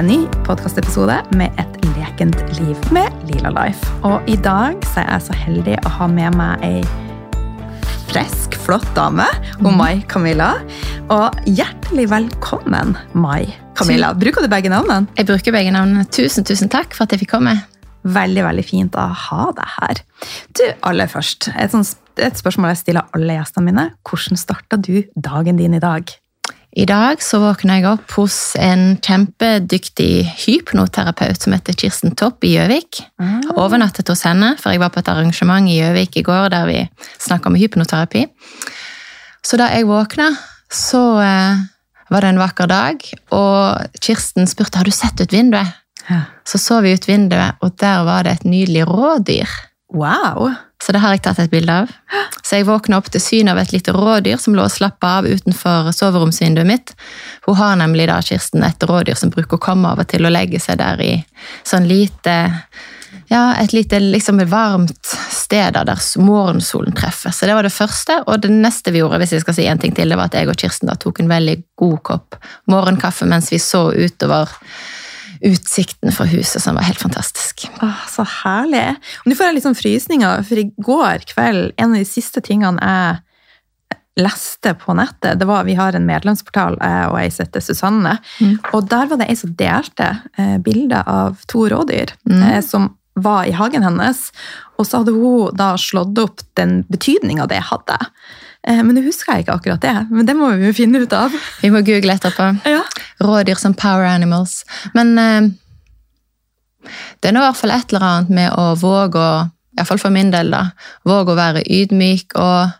en ny podkastepisode med et lekent liv med Lila Life. Og i dag så er jeg så heldig å ha med meg ei frisk, flott dame, og Mai Camilla. Og hjertelig velkommen, Mai Camilla. Bruker du begge navnene? Jeg bruker begge navnene. Tusen, tusen takk for at jeg fikk komme. Veldig veldig fint å ha deg her. Du, aller først, et, sånt, et spørsmål jeg stiller alle gjestene mine. Hvordan starta du dagen din i dag? I dag så våkna jeg opp hos en kjempedyktig hypnoterapeut som heter Kirsten Topp i Gjøvik. Ah. Overnattet hos henne, for jeg var på et arrangement i Gjøvik i går der vi snakka om hypnoterapi. Så da jeg våkna, så eh, var det en vakker dag, og Kirsten spurte har du sett ut vinduet. Ja. Så så vi ut vinduet, og der var det et nydelig rådyr. Wow! Så det har jeg tatt et bilde av. Så jeg våkna opp til syn av et lite rådyr som lå og slappa av utenfor soveromsvinduet mitt. Hun har nemlig da, Kirsten, et rådyr som bruker å komme av og til og legge seg der i sånn lite ja, et lite liksom varmt sted der morgensolen treffer. Så det var det første. Og det neste vi gjorde, hvis jeg skal si en ting til, det var at jeg og Kirsten da tok en veldig god kopp morgenkaffe mens vi så utover utsikten fra huset, som var helt fantastisk. Åh, så herlig. Og nå får jeg litt sånn frysninger, for i går kveld, en av de siste tingene jeg leste på nettet, det var Vi har en medlemsportal, jeg og ei som heter Susanne. Mm. Og der var det ei som delte eh, bilde av to rådyr Mm. eh, som var i hagen hennes. Og så hadde hun da slått opp den betydninga det hadde. Eh, men nå husker jeg ikke akkurat det. Men det må vi jo finne ut av. Vi må google etterpå. Ja. Rådyr som power animals. Men eh, det er nå i hvert fall et eller annet med å våge å, iallfall for min del, da, våge å være ydmyk og,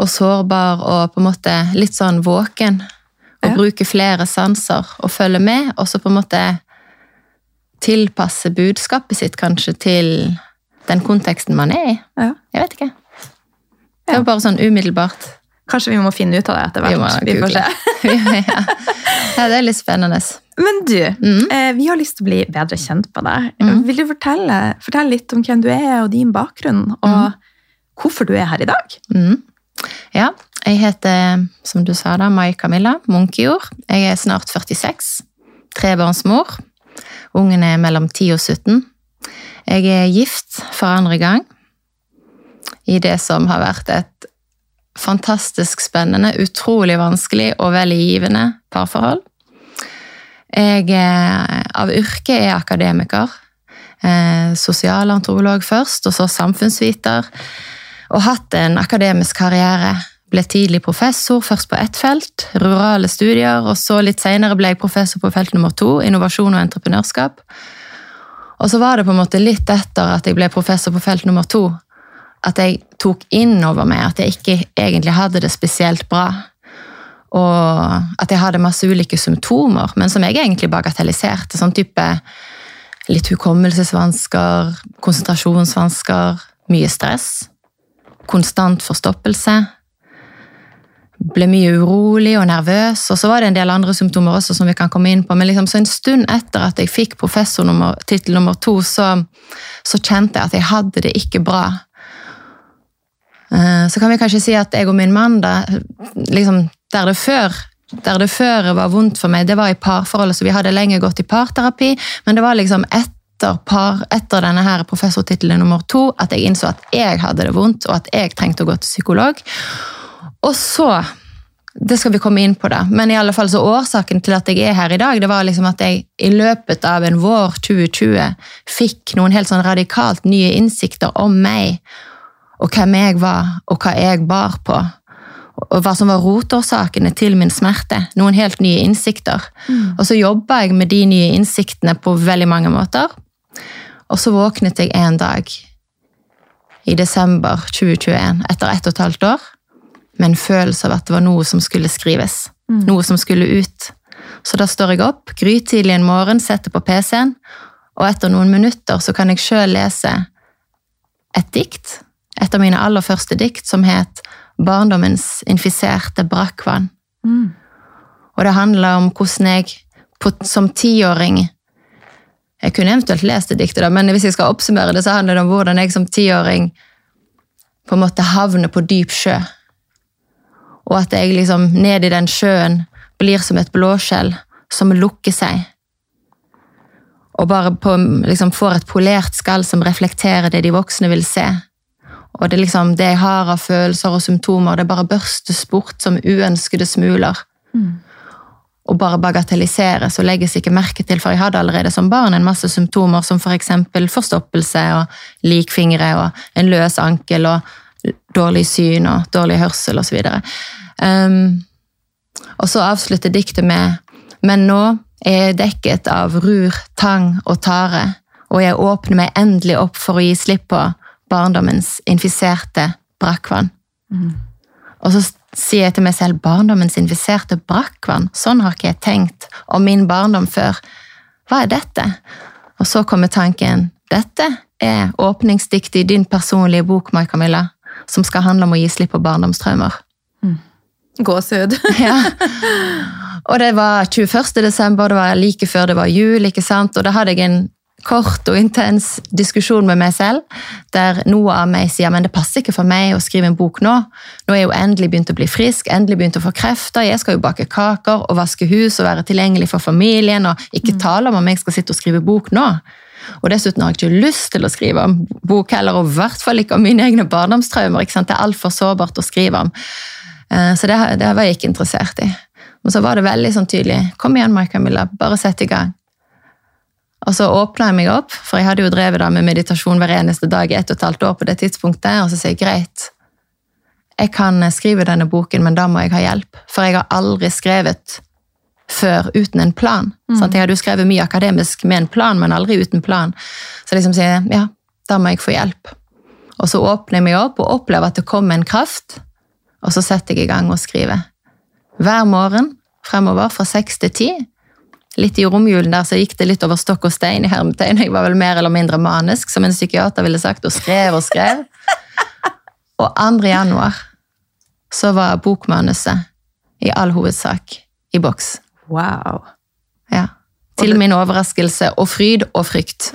og sårbar og på en måte litt sånn våken. Og Ja. bruke flere sanser og følge med, og så på en måte tilpasse budskapet sitt kanskje til den konteksten man er i. Ja. Jeg vet ikke. Det var bare sånn umiddelbart. Kanskje vi må finne ut av det etter Vi hvert. Vi, får se. ja. ja, det er litt spennende. Men du, Mm. eh, vi har lyst til å bli bedre kjent med deg. Mm. Vil du fortelle, fortelle litt om hvem du er og din bakgrunn, og hvorfor du er her i dag? Mm. Ja, jeg heter, som du sa da, Mai Camilla Munkejord. Jeg er snart 46, trebarnsmor. Ungen er mellom 10 og 17. Jeg er gift for andre gang i det som har vært et fantastisk spennende, utrolig vanskelig og veldig givende parforhold. Jeg er, av yrke er akademiker. Eh, sosialantropolog først, og så samfunnsviter og hatt en akademisk karriere. Ble tidlig professor, først på ett felt, rurale studier, og så litt senere ble jeg professor på felt nummer to, innovasjon og entreprenørskap. Og så var det på en måte litt etter at jeg ble professor på felt nummer to, at jeg tok inn over meg at jeg ikke egentlig hadde det spesielt bra. Og at jeg hadde masse ulike symptomer, men som jeg egentlig bagatelliserte. Sånn type litt hukommelsesvansker, konsentrasjonsvansker, mye stress konstant forstoppelse. Ble mye urolig og nervøs, og så var det en del andre symptomer også som vi kan komme inn på. Men liksom, så en stund etter at jeg fikk professortittel nummer to, så, så kjente jeg at jeg hadde det ikke bra. Eh, Så kan vi kanskje si at jeg og min mann, da, liksom, der det før der det før var vondt for meg, det var i parforholdet, så vi hadde lenge gått i parterapi, men det var liksom etter, par, etter denne her professortittelen nummer to at jeg innså at jeg hadde det vondt, og at jeg trengte å gå til psykolog. Og så Det skal vi komme inn på, da. Men i alle fall så årsaken til at jeg er her i dag, det var liksom at jeg i løpet av en vår 2020 fikk noen helt sånn radikalt nye innsikter om meg, og hvem jeg var, og hva jeg bar på og hva som var rotårsakene til min smerte. Noen helt nye innsikter. Og så jobba jeg med de nye innsiktene på veldig mange måter. Og så våknet jeg en dag i desember 2021, etter ett og et halvt år, med en følelse av at det var noe som skulle skrives. Noe som skulle ut. Så da står jeg opp grytidlig en morgen, setter på PC-en, og etter noen minutter så kan jeg sjøl lese et dikt. Et av mine aller første dikt som het Barndommens infiserte brakkvann. Mm. Og det handler om hvordan jeg på, som tiåring Jeg kunne eventuelt lest det diktet, da, men hvis jeg skal oppsummere det, så handler det om hvordan jeg som tiåring på en måte havner på dyp sjø. Og at jeg liksom ned i den sjøen blir som et blåskjell som lukker seg. Og bare på, liksom, får et polert skall som reflekterer det de voksne vil se. Og det, liksom, det jeg har av følelser og symptomer, det bare børstes bort som uønskede smuler. Mm. Og bare bagatelliseres og legges ikke merke til, for jeg hadde allerede som barn en masse symptomer som f.eks. For forstoppelse og likfingre og en løs ankel og dårlig syn og dårlig hørsel osv. Um, og så avslutter diktet med Men nå er jeg dekket av rur, tang og tare, og jeg åpner meg endelig opp for å gi slipp på barndommens infiserte brakkvann. Mm. Og så sier jeg til meg selv barndommens infiserte brakkvann. Sånn har ikke jeg tenkt om min barndom før. Hva er dette? Og så kommer tanken dette er åpningsdiktet i din personlige bok, Mai Camilla, som skal handle om å gi slipp på barndomstraumer. Gåsehud. Ja. Og det var 21. desember, det var like før det var jul, ikke sant? og da hadde jeg en kort og intens diskusjon med meg selv, der noe av meg sier men det passer ikke for meg å skrive en bok nå. Nå er jeg jo endelig begynt å bli frisk, endelig begynt å få krefter, jeg skal jo bake kaker og vaske hus og være tilgjengelig for familien, og ikke tale om om jeg skal sitte og skrive bok nå. Og dessuten har jeg ikke lyst til å skrive om bok heller, og i hvert fall ikke om mine egne barndomstraumer. Det er altfor sårbart å skrive om. Eh, Så det, det var jeg ikke interessert i. Men så var det veldig sånn tydelig. Kom igjen, Mai Camilla, bare sett i gang. Og så åpna jeg meg opp, for jeg hadde jo drevet da med meditasjon hver eneste dag i ett og et halvt år på det tidspunktet, og så sier jeg greit, jeg kan skrive denne boken, men da må jeg ha hjelp. For jeg har aldri skrevet før uten en plan. Sant? Jeg hadde jo skrevet mye akademisk med en plan, men aldri uten plan. Så liksom sier jeg ja, da må jeg få hjelp. Og så åpner jeg meg opp og opplever at det kommer en kraft, og så setter jeg i gang og skriver. Hver morgen fremover fra seks til ti. Litt i romjulen der så gikk det litt over stokk og stein i hermetegn. Jeg var vel mer eller mindre manisk, som en psykiater ville sagt, og skrev og skrev. Og 2. januar så var bokmanuset i all hovedsak i boks. Wow. Ja. Til min overraskelse og fryd og frykt.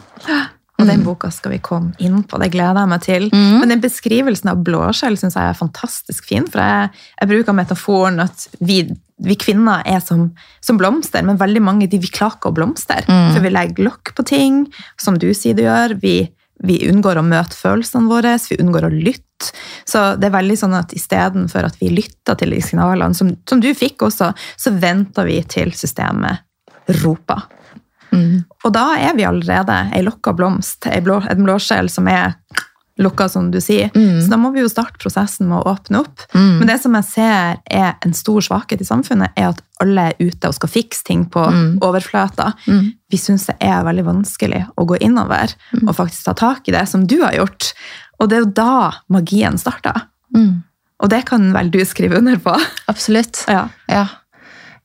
Og den boka skal vi komme inn på, det gleder jeg meg til. Men den beskrivelsen av blåskjell synes jeg er fantastisk fin, for jeg, jeg bruker metaforen at vi, vi kvinner er som, som blomster, men veldig mange de, vi klake å blomstre. For vi legger lokk på ting, som du sier du gjør. Vi, vi unngår å møte følelsene våre, vi unngår å lytte. Så det er veldig sånn at istedenfor at vi lytter til de signalene, som, som du fikk også, så venter vi til systemet roper. Og da er vi allerede ei lokka blomst, ei blå, et blåskjell som er lukka, som du sier. Så da må vi jo starte prosessen med å åpne opp. Men det som jeg ser er en stor svakhet i samfunnet, er at alle er ute og skal fikse ting på overflata. Vi syns det er veldig vanskelig å gå innover og faktisk ta tak i det, som du har gjort. Og det er jo da magien starter. Og det kan vel du skrive under på? Absolutt. Ja. Ja.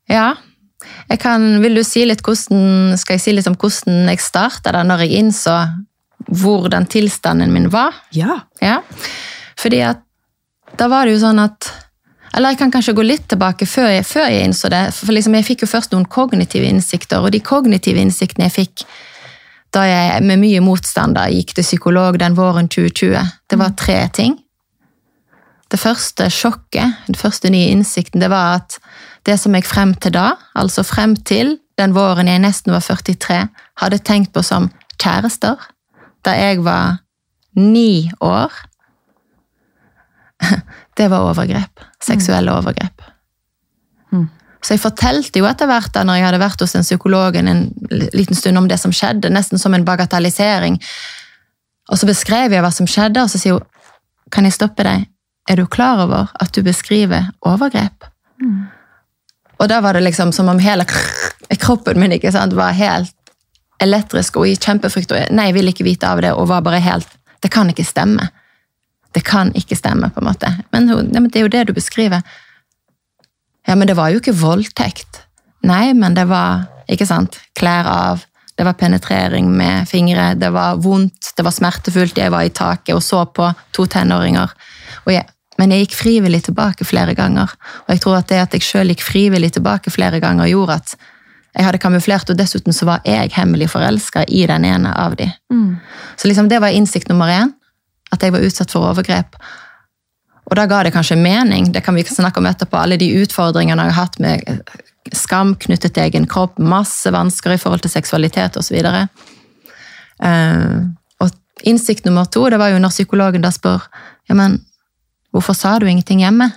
ja. Kan, vil du si litt hvordan, skal jeg si litt om hvordan jeg starta da når jeg innså hvordan tilstanden min var? Ja. Ja. Fordi at da var det jo sånn at Eller jeg kan kanskje gå litt tilbake før jeg, før jeg innså det. For liksom jeg fikk jo først noen kognitive innsikter, og de kognitive innsiktene jeg fikk da jeg med mye motstand gikk til psykolog den våren 2020, det var tre ting. Det første sjokket, den første nye innsikten, det var at det som jeg frem til da, altså frem til den våren jeg nesten var 43, hadde tenkt på som kjærester, da jeg var ni år, det var overgrep. Seksuelle overgrep. Så jeg fortalte jo etter hvert da når jeg hadde vært hos en psykolog en liten stund om det som skjedde, nesten som en bagatellisering. Og så beskrev jeg hva som skjedde, og så sier hun kan jeg stoppe deg? Er du klar over at du beskriver overgrep? Og da var det liksom som om hele kroppen min ikke sant, var helt elektrisk og i kjempefrykt. Og nei, jeg ville ikke vite av det, og var bare helt Det kan ikke stemme. Det kan ikke stemme, på en måte. Men, ja, men det er jo det du beskriver. Ja, men det var jo ikke voldtekt. Nei, men det var ikke sant, klær av, det var penetrering med fingre, det var vondt, det var smertefullt, jeg var i taket og så på to tenåringer. Jeg, men jeg gikk frivillig tilbake flere ganger, og jeg tror at det at jeg sjøl gikk frivillig tilbake flere ganger, gjorde at jeg hadde kamuflert, og dessuten så var jeg hemmelig forelska i den ene av de. Så liksom det var innsikt nummer én, at jeg var utsatt for overgrep. Og da ga det kanskje mening, det kan vi snakke om etterpå, alle de utfordringene jeg har hatt med skam knyttet til egen kropp, masse vansker i forhold til seksualitet osv. Uh, og innsikt nummer to det var jo når psykologen da spør ja, men hvorfor sa du ingenting hjemme?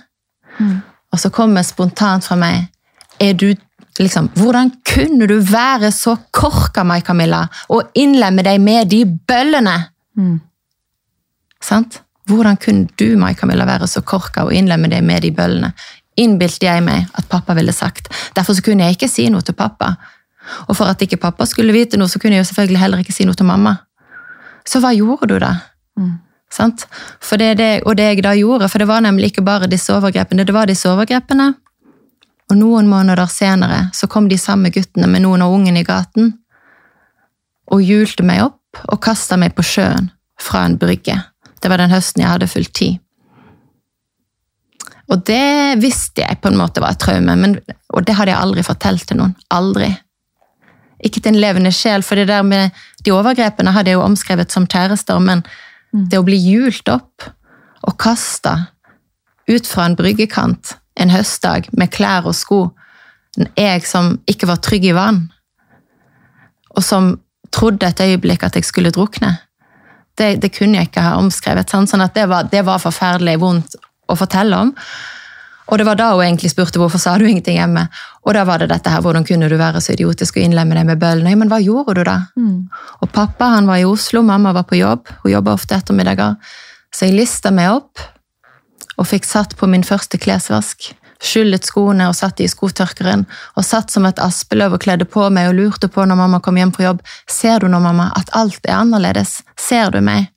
Mm. Og så kommer spontant fra meg er du liksom, Hvordan kunne du være så korka, meg, Camilla, og innlemme deg med de bøllene? Mm. Sant? Hvordan kunne du meg, Camilla, være så korka og innlemme deg med de bøllene? Innbilte jeg meg at pappa ville sagt. Derfor så kunne jeg ikke si noe til pappa. Og for at ikke pappa skulle vite noe, så kunne jeg jo selvfølgelig heller ikke si noe til mamma. Så hva gjorde du da? Mm. For det, det, og det jeg da gjorde, for det var nemlig ikke bare disse overgrepene, det var disse overgrepene. Og noen måneder senere så kom de samme guttene med noen av ungene i gaten og hjulte meg opp og kasta meg på sjøen fra en brygge. Det var den høsten jeg hadde fulgt ti. Og det visste jeg på en måte var et traume, men, og det hadde jeg aldri fortalt til noen. Aldri. Ikke til en levende sjel, for det der med de overgrepene hadde jeg jo omskrevet som kjærester, men mm. det å bli hjult opp og kasta ut fra en bryggekant en høstdag med klær og sko, jeg som ikke var trygg i vann, og som trodde et øyeblikk at jeg skulle drukne, det, det kunne jeg ikke ha omskrevet. Sånn at det var, det var forferdelig vondt å fortelle om. Og det var da hun egentlig spurte hvorfor sa du ingenting hjemme. Og da var det dette her, hvordan kunne du være så idiotisk og innlemme deg med bøllene? Men hva gjorde du da? Mm. Og pappa han var i Oslo, mamma var på jobb. Hun jobba ofte ettermiddager. Så jeg lista meg opp og fikk satt på min første klesvask. Skyllet skoene og satt de i skotørkeren. Og satt som et aspeløv og kledde på meg og lurte på når mamma kom hjem på jobb. Ser du nå, mamma, at alt er annerledes? Ser du meg?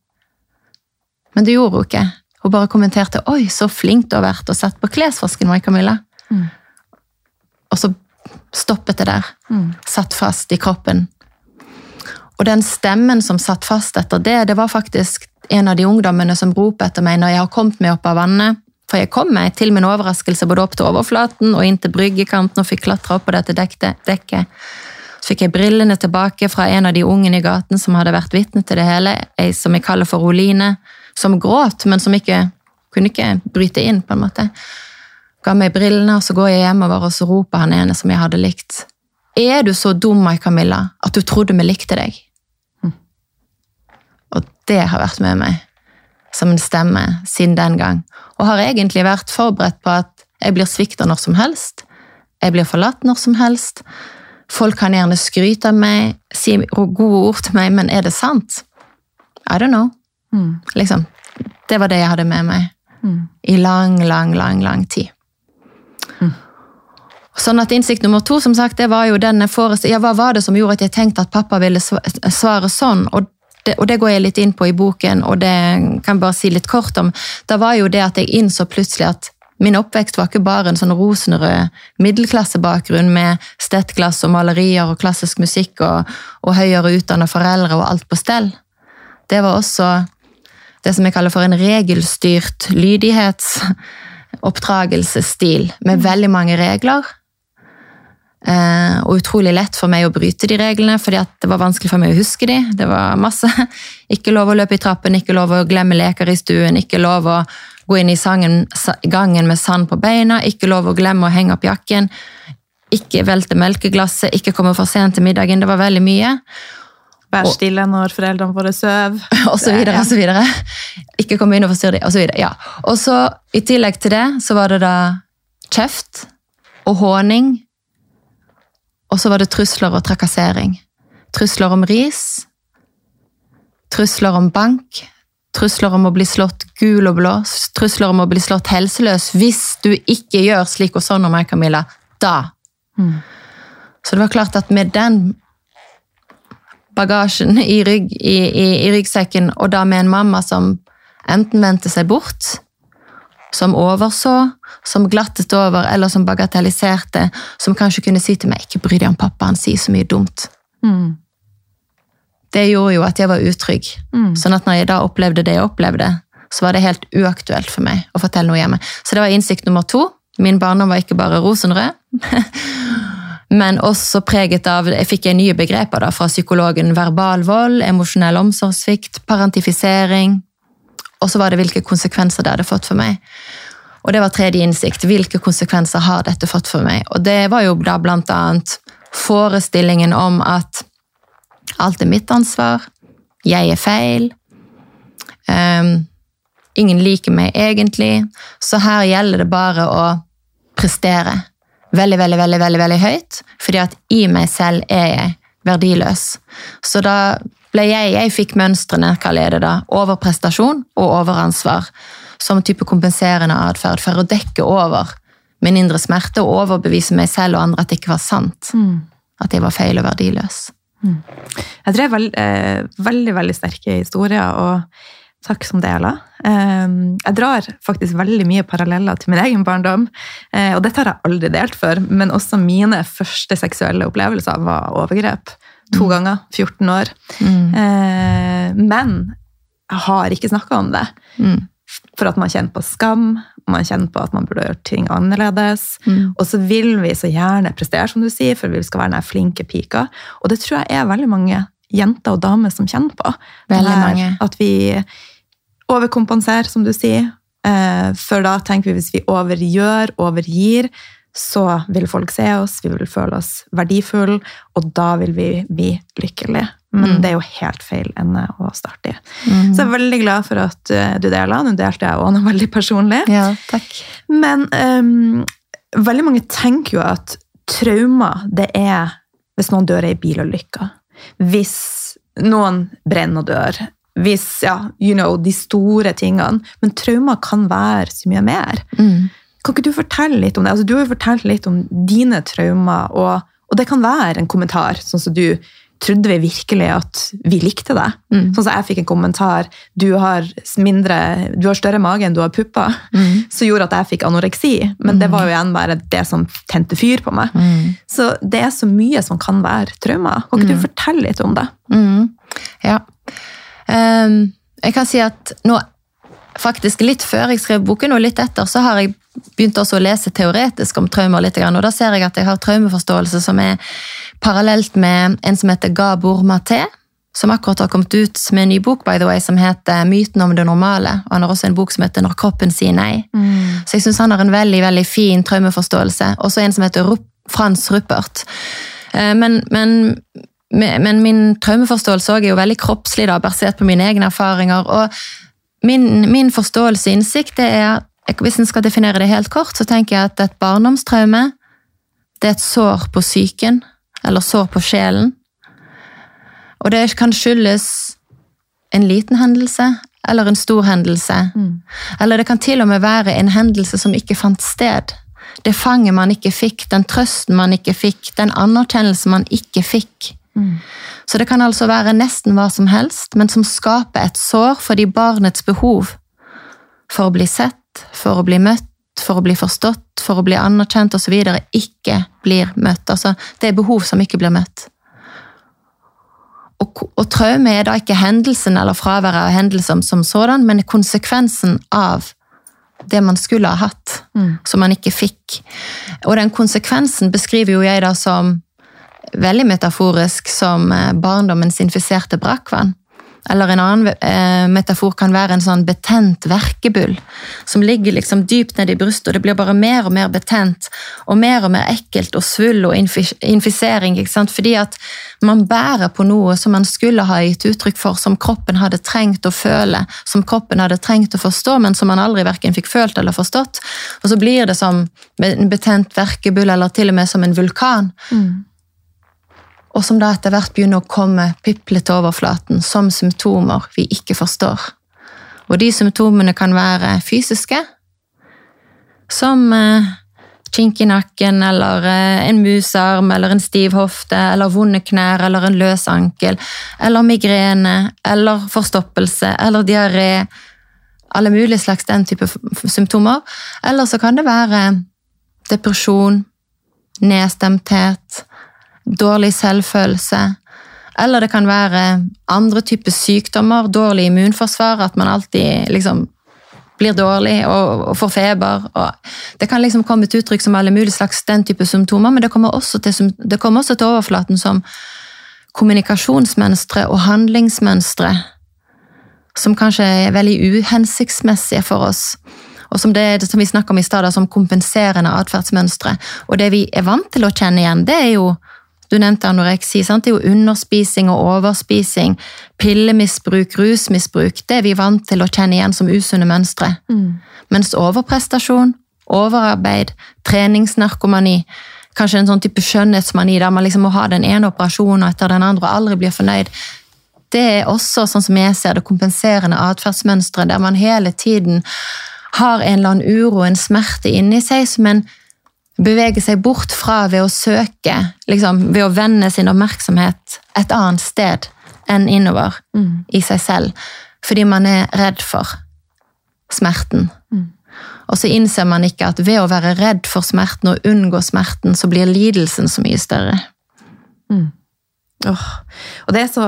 Men det gjorde hun ikke. Hun bare kommenterte 'oi, så flink du har vært', og satt på klesvasken vår, Camilla. Mm. Og så stoppet det der. Mm. Satt fast i kroppen. Og den stemmen som satt fast etter det, det var faktisk en av de ungdommene som roper etter meg når jeg har kommet meg opp av vannet. For jeg kom meg til min overraskelse både opp til overflaten og inn til bryggekanten og fikk klatre opp på dette dekket. Så fikk jeg brillene tilbake fra en av de ungene i gaten som hadde vært vitne til det hele, ei som jeg kaller for Oline som gråt, men som ikke kunne ikke bryte inn, på en måte. Ga meg brillene, og så går jeg hjemover, og så roper han ene som jeg hadde likt. Er du så dum, Mai Camilla, at du trodde vi likte deg? Og det har vært med meg som en stemme siden den gang. Og har egentlig vært forberedt på at jeg blir svikta når som helst. Jeg blir forlatt når som helst. Folk kan gjerne skryte av meg, si gode ord til meg, men er det sant? I don't know. Mm. Liksom. Det var det jeg hadde med meg mm. i lang, lang, lang, lang tid. Mm. Sånn at Innsikt nummer to som sagt, det var jo denne ja, hva var det som gjorde at jeg tenkte at pappa ville svare sånn. Og det, og det går jeg litt inn på i boken, og det kan jeg bare si litt kort om. Da var jo det at jeg innså plutselig at min oppvekst var ikke bare en sånn rosenrød middelklassebakgrunn med stettglass og malerier og klassisk musikk og, og høyere utdanna foreldre og alt på stell. Det var også det som jeg kaller for en regelstyrt lydighetsoppdragelsesstil, med veldig mange regler. Eh, og utrolig lett for meg å bryte de reglene, fordi det var vanskelig for meg å huske de. Det var masse. Ikke lov å løpe i trappen, ikke lov å glemme leker i stuen, ikke lov å gå inn i sangen, gangen med sand på beina, ikke lov å glemme å henge opp jakken, ikke velte melkeglasset, ikke komme for sent til middagen. Det var veldig mye. Vær stille når foreldrene våre sover. Og så videre, og så videre. Ikke komme inn og forstyrre dem, og så videre. Ja. Og så, i tillegg til det, så var det da kjeft og håning. Og så var det trusler og trakassering. Trusler om ris. Trusler om bank. Trusler om å bli slått gul og blå. Trusler om å bli slått helseløs hvis du ikke gjør slik og sånn om meg, Camilla. Da. Mm. Så det var klart at med den bagasjen i, rygg, i, i, i, ryggsekken, og da med en mamma som enten vendte seg bort, som overså, som glattet over, eller som bagatelliserte, som kanskje kunne si til meg 'ikke bry deg om pappa, han sier så mye dumt'. Mm. Det gjorde jo at jeg var utrygg. Mm. Sånn at når jeg da opplevde det jeg opplevde, så var det helt uaktuelt for meg å fortelle noe hjemme. Så det var innsikt nummer to. Min barndom var ikke bare rosenrød. men også preget av Jeg fikk jeg nye begreper da, fra psykologen verbal vold, emosjonell omsorgssvikt, parentifisering og så var det hvilke konsekvenser det hadde fått for meg. Og det var tredje innsikt. Hvilke konsekvenser har dette fått for meg? Og det var jo da blant annet forestillingen om at alt er mitt ansvar, jeg er feil, um, ingen liker meg egentlig, så her gjelder det bare å prestere veldig, veldig, veldig, veldig, veldig høyt, fordi at i meg selv er jeg verdiløs. Så da ble jeg Jeg fikk mønstrene, hva er det da? Overprestasjon og overansvar som type kompenserende atferd for å dekke over min indre smerte og overbevise meg selv og andre at det ikke var sant. Mm. At jeg var feil og verdiløs. Mm. Jeg drev veld, eh, veldig, veldig sterke historier, og takk som deler. Eh, jeg drar faktisk veldig mye paralleller til min egen barndom, eh, og dette har jeg aldri delt før, men også mine første seksuelle opplevelser var overgrep. To mm. ganger. 14 år. Mm. Eh, men jeg har ikke snakka om det. Mm. For at man kjenner på skam, man kjenner på at man burde gjort ting annerledes. Mm. Og så vil vi så gjerne prestere, som du sier, for vi skal være den flinke pika. Og det tror jeg er veldig mange jenter og damer som kjenner på. Veldig mange. At vi overkompenserer, som du sier. Eh, for da tenker vi hvis vi overgjør, overgir, så vil folk se oss, vi vil føle oss verdifulle, og da vil vi bli lykkelige. Men mm. det er jo helt feil ende å starte i. Mm. Så jeg er veldig glad for at uh, du deler. Nå delte jeg òg noe veldig personlig. Ja, takk. Men um, veldig mange tenker jo at traumer, det er hvis noen dør i bilulykke. Hvis noen brenner og dør. Hvis, ja, you know, de store tingene. Men traumer kan være så mye mer. Mm. Kan ikke du fortelle litt om det? Altså, du har jo fortalt litt om dine traumer, og, og det kan være en kommentar, sånn som du trodde vi virkelig at vi likte det. Mm. Sånn som jeg fikk en kommentar du har, mindre, du har større mage enn du har pupper, mm. som gjorde at jeg fikk anoreksi. Men det mm. var jo igjen bare det som tente fyr på meg. Mm. Så det er så mye som kan være traumer. Kan ikke du mm. fortelle litt om det? Mm. Ja. Um, jeg kan si at nå, faktisk litt før jeg skrev boken, og litt etter, så har jeg begynt også å lese teoretisk om traumer. litt, og Da ser jeg at jeg har traumeforståelse som er parallelt med en som heter Gabor Maté, som akkurat har kommet ut med en ny bok by the way, som heter 'Myten om det normale'. og Han har også en bok som heter 'Når kroppen sier nei'. Mm. Så jeg syns han har en veldig veldig fin traumeforståelse. Også en som heter Frans Ruppert. Eh, men, men, men min traumeforståelse er jo veldig kroppslig, da, basert på mine egne erfaringer. og Min, min forståelse og innsikt er hvis en skal definere det helt kort, så tenker jeg at et barndomstraume det er et sår på psyken, eller sår på sjelen. Og det kan skyldes en liten hendelse eller en stor hendelse. Mm. Eller det kan til og med være en hendelse som ikke fant sted. Det fanget man ikke fikk, den trøsten man ikke fikk, den anerkjennelsen man ikke fikk. Mm. Så det kan altså være nesten hva som helst, men som skaper et sår fordi barnets behov for å bli sett, for å bli møtt, for å bli forstått, for å bli anerkjent osv. ikke blir møtt. Altså, det er behov som ikke blir møtt. Og, og traume er da ikke hendelsen eller fraværet av hendelser som sådan, men konsekvensen av det man skulle ha hatt, mm. som man ikke fikk. Og den konsekvensen beskriver jo jeg da som veldig metaforisk som eh, barndommens infiserte brakkvann. Eller en annen eh, metafor kan være en sånn betent verkebull som ligger liksom dypt nede i brystet, og det blir bare mer og mer betent og mer og mer ekkelt og svull og infisering. ikke sant? Fordi at man bærer på noe som man skulle ha gitt uttrykk for, som kroppen hadde trengt å føle, som kroppen hadde trengt å forstå, men som man aldri verken fikk følt eller forstått. Og så blir det som en betent verkebull, eller til og med som en vulkan. Mm og som da etter hvert begynner å komme piplete til overflaten som symptomer vi ikke forstår. Og de symptomene kan være fysiske, som eh, kink i nakken, eller eh, en musarm, eller en stiv hofte, eller vonde knær, eller en løs ankel, eller migrene, eller forstoppelse, eller diaré. Alle mulige slags den type symptomer. Eller så kan det være depresjon, nedstemthet, dårlig selvfølelse. Eller det kan være andre typer sykdommer, dårlig immunforsvar, at man alltid liksom blir dårlig og, og får feber. Og det kan liksom komme til uttrykk som alle mulige slags den type symptomer, men det kommer også til, det kommer også til overflaten som kommunikasjonsmønstre og handlingsmønstre som kanskje er veldig uhensiktsmessige for oss. Og som, det, som vi snakker om i stad, som kompenserende atferdsmønstre. Og det vi er vant til å kjenne igjen, det er jo du nevnte anoreksi. Sant? Det er jo underspising og overspising, pillemisbruk, rusmisbruk. Det er vi vant til å kjenne igjen som usunne mønstre. Mm. Mens overprestasjon, overarbeid, treningsnarkomani, kanskje en sånn type skjønnhetsmani der man liksom må ha den ene operasjonen etter den andre og aldri blir fornøyd, det er også, sånn som jeg ser det, kompenserende atferdsmønstre der man hele tiden har en eller annen uro, en smerte inni seg som en beveger seg bort fra ved å søke, liksom, ved å vende sin oppmerksomhet et annet sted enn innover mm. i seg selv. Fordi man er redd for smerten. Mm. Og så innser man ikke at ved å være redd for smerten og unngå smerten, så blir lidelsen så mye større. Mm. Oh. Og det er så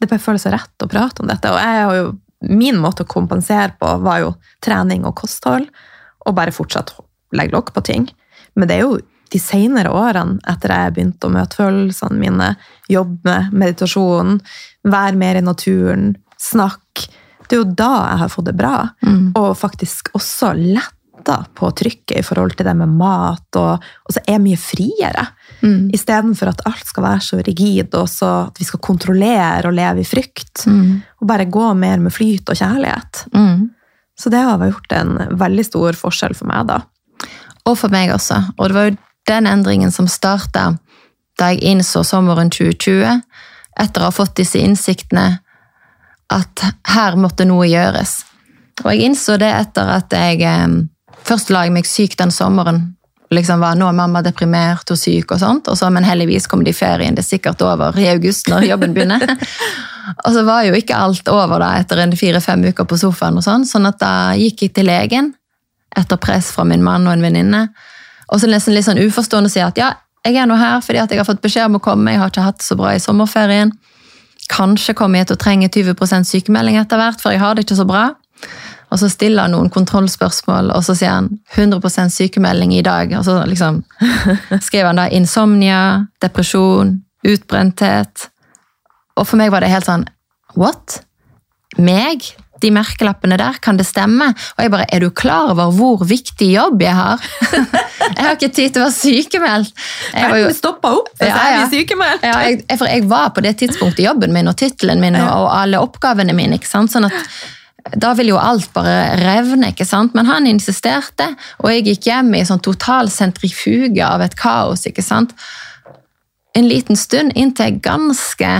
Det bare føles så rett å prate om dette. Og jeg har jo, min måte å kompensere på var jo trening og kosthold, og bare fortsatt legge lokk på ting. Men det er jo de senere årene, etter jeg begynte å møte følelsene mine, jobbe med meditasjon, være mer i naturen, snakke Det er jo da jeg har fått det bra. Mm. Og faktisk også letta på trykket i forhold til det med mat, og, og så er jeg mye friere. Mm. Istedenfor at alt skal være så rigid, og så at vi skal kontrollere og leve i frykt. Mm. Og bare gå mer med flyt og kjærlighet. Mm. Så det har gjort en veldig stor forskjell for meg, da. Og for meg også. Og det var jo den endringen som starta da jeg innså sommeren 2020, etter å ha fått disse innsiktene, at her måtte noe gjøres. Og jeg innså det etter at jeg eh, først la jeg meg syk den sommeren. Liksom var, Nå er mamma deprimert og syk, og sånt, og så, men heldigvis kom de i ferien. Det er sikkert over i august når jobben begynner. og så var jo ikke alt over da etter en fire-fem uker på sofaen, og sånn, sånn at da gikk jeg til legen etter press fra min mann og en venninne. Og så nesten litt sånn uforstående sier at ja, jeg er nå her fordi at jeg har fått beskjed om å komme, jeg har ikke hatt så bra i sommerferien. Kanskje kommer jeg til å trenge 20 sykemelding etter hvert, for jeg har det ikke så bra. Og så stiller han noen kontrollspørsmål, og så sier han 100% sykemelding i dag. Og så liksom skriver han da insomnia, depresjon, utbrenthet. Og for meg var det helt sånn What? Meg? De merkelappene der, kan det stemme? Og jeg bare, er du klar over hvor viktig jobb jeg har? jeg har ikke tid til å være sykemeldt. Jeg var jo stoppa opp hvis ja, jeg er sykemeldt. ja, jeg, for jeg var på det tidspunktet jobben min og tittelen min og, og, alle oppgavene mine. ikke sant? Sånn at da vil jo alt bare revne, ikke sant? men han insisterte, og jeg gikk hjem i sånn total sentrifuge av et kaos. ikke sant? En liten stund inntil jeg ganske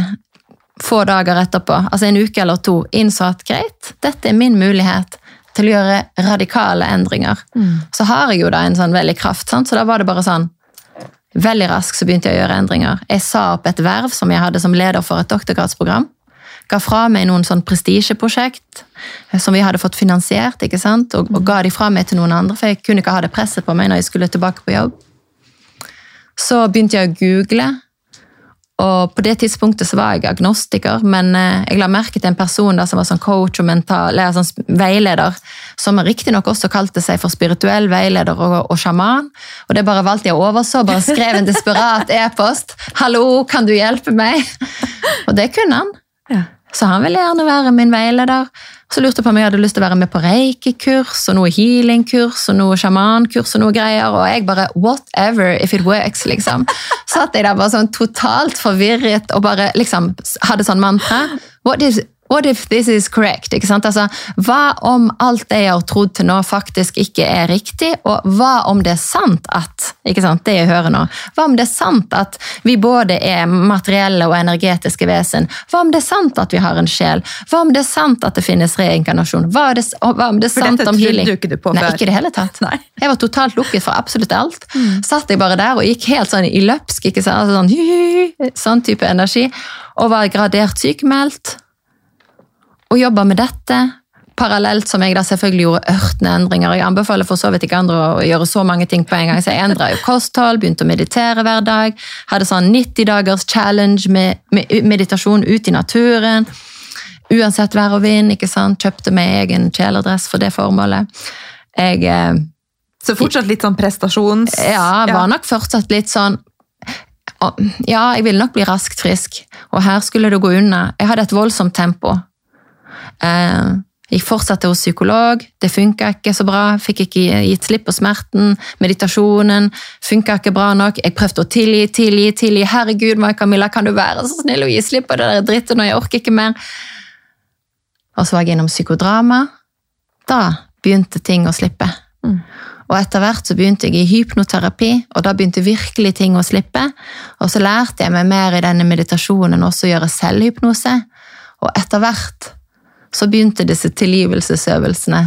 få dager etterpå, altså en uke eller to, innså at greit, dette er min mulighet til å gjøre radikale endringer. Mm. Så har jeg jo da en sånn veldig kraft, sant? så da var det bare sånn Veldig raskt så begynte jeg å gjøre endringer. Jeg sa opp et verv som jeg hadde som leder for et doktorgradsprogram. Ga fra meg noen sånn prestisjeprosjekt som vi hadde fått finansiert, ikke sant? Og, og ga de fra meg til noen andre, for jeg kunne ikke ha det presset på meg når jeg skulle tilbake på jobb. Så begynte jeg å google og På det tidspunktet så var jeg agnostiker, men eh, jeg la merke til en person da, som var sånn coach og mental, eller sånn veileder, som riktignok også kalte seg for spirituell veileder og, og sjaman. Og det bare valgte jeg å overse, bare skrev en desperat e-post. 'Hallo, kan du hjelpe meg?' Og det kunne han. Så han ville gjerne være min veileder. Så lurte jeg på om jeg hadde lyst til å være med på reikekurs og noe healingkurs og noe sjamankurs og noe greier. Og jeg bare whatever if it works, liksom. Satt jeg der bare sånn totalt forvirret og bare liksom hadde sånn mantra. What is, What if this is correct? Altså, hva om alt det jeg har trodd til nå, faktisk ikke er riktig? Og hva om det er sant at det jeg hører nå, hva om det er sant at vi både er materielle og energetiske vesen? Hva om det er sant at vi har en sjel? Hva om det er sant at det finnes reinkarnasjon? Hva, det, hva om det er for sant om healing? For dette trodde du ikke på før. Nei, ikke det hele tatt. Nei. Jeg var totalt lukket for absolutt alt. Mm. Satt jeg bare der og gikk helt sånn i løpsk, ikke sant? Altså, sånn, sånn type energi, og var gradert sykemeldt og jobba med dette. Parallelt som jeg da selvfølgelig gjorde ørtende endringer. Jeg anbefaler for så vidt ikke andre å gjøre så mange ting på en gang. Så jeg endra kosthold, begynte å meditere hver dag. Hadde sånn 90 dagers challenge med, med meditasjon ute i naturen. Uansett vær og vind. ikke sant? Kjøpte meg egen kjeledress for det formålet. Jeg eh, Så fortsatt litt sånn prestasjons... Ja, var nok fortsatt litt sånn ja, jeg ville nok bli raskt frisk, og her skulle det gå unna. Jeg hadde et voldsomt tempo. Eh, fortsatte fortsatt hos psykolog, det funka ikke så bra. Fikk ikke gitt slipp på smerten. Meditasjonen funka ikke bra nok. Jeg prøvde å tilgi, tilgi, tilgi. Herregud, Camilla, kan du være så snill å gi slipp på det der drittet når jeg orker ikke mer? Og så var jeg innom psykodrama. Da begynte ting å slippe. Mm. Og etter hvert så begynte jeg i hypnoterapi, og da begynte virkelig ting å slippe. Og så lærte jeg meg mer i denne meditasjonen også å gjøre selvhypnose. Og etter hvert så begynte disse tilgivelsesøvelsene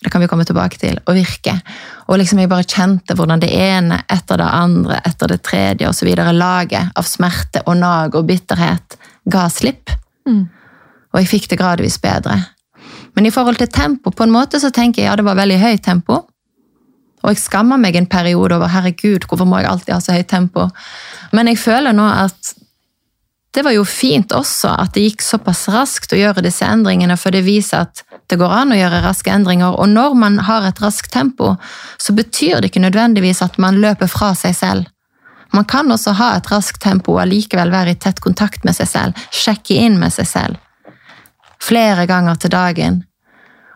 det kan vi komme tilbake til, å virke. Og liksom jeg bare kjente hvordan det ene etter det andre, etter det tredje og så videre, laget av smerte og nag og bitterhet ga slipp. Mm. Og jeg fikk det gradvis bedre. Men i forhold til tempo, på en måte så tenker jeg ja, det var veldig høyt tempo. Og jeg skammer meg en periode over herregud, hvorfor må jeg alltid ha så høyt tempo? Men jeg føler nå at det var jo fint også at det gikk såpass raskt å gjøre disse endringene, for det viser at det går an å gjøre raske endringer. Og når man har et raskt tempo, så betyr det ikke nødvendigvis at man løper fra seg selv. Man kan også ha et raskt tempo og allikevel være i tett kontakt med seg selv, sjekke inn med seg selv. Flere ganger til dagen.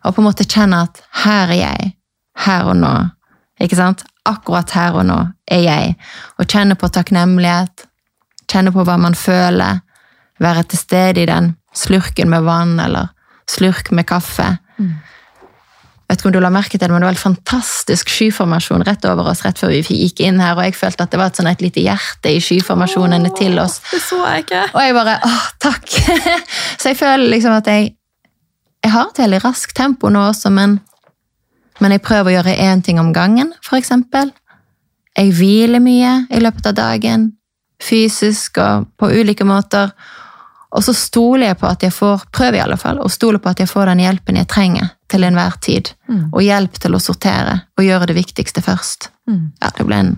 Og på en måte kjenne at her er jeg, her og nå. Ikke sant? Akkurat her og nå er jeg. Og kjenne på takknemlighet, Kjenne på hva man føler. Være til stede i den slurken med vann eller slurk med kaffe. Mm. Vet ikke om du la merke til det, men det var en fantastisk skyformasjon rett over oss rett før vi gikk inn her, og jeg følte at det var et, sånn, et lite hjerte i skyformasjonene Åh, til oss. Det så jeg ikke. Og jeg bare åh, takk! så jeg føler liksom at jeg Jeg har et veldig raskt tempo nå også, men, men jeg prøver å gjøre én ting om gangen, for eksempel. Jeg hviler mye i løpet av dagen fysisk og på ulike måter. Og så stoler jeg på at jeg får, prøver i alle fall, å stoler på at jeg får den hjelpen jeg trenger til enhver tid. Mm. Og hjelp til å sortere og gjøre det viktigste først. Mm. Ja, det ble en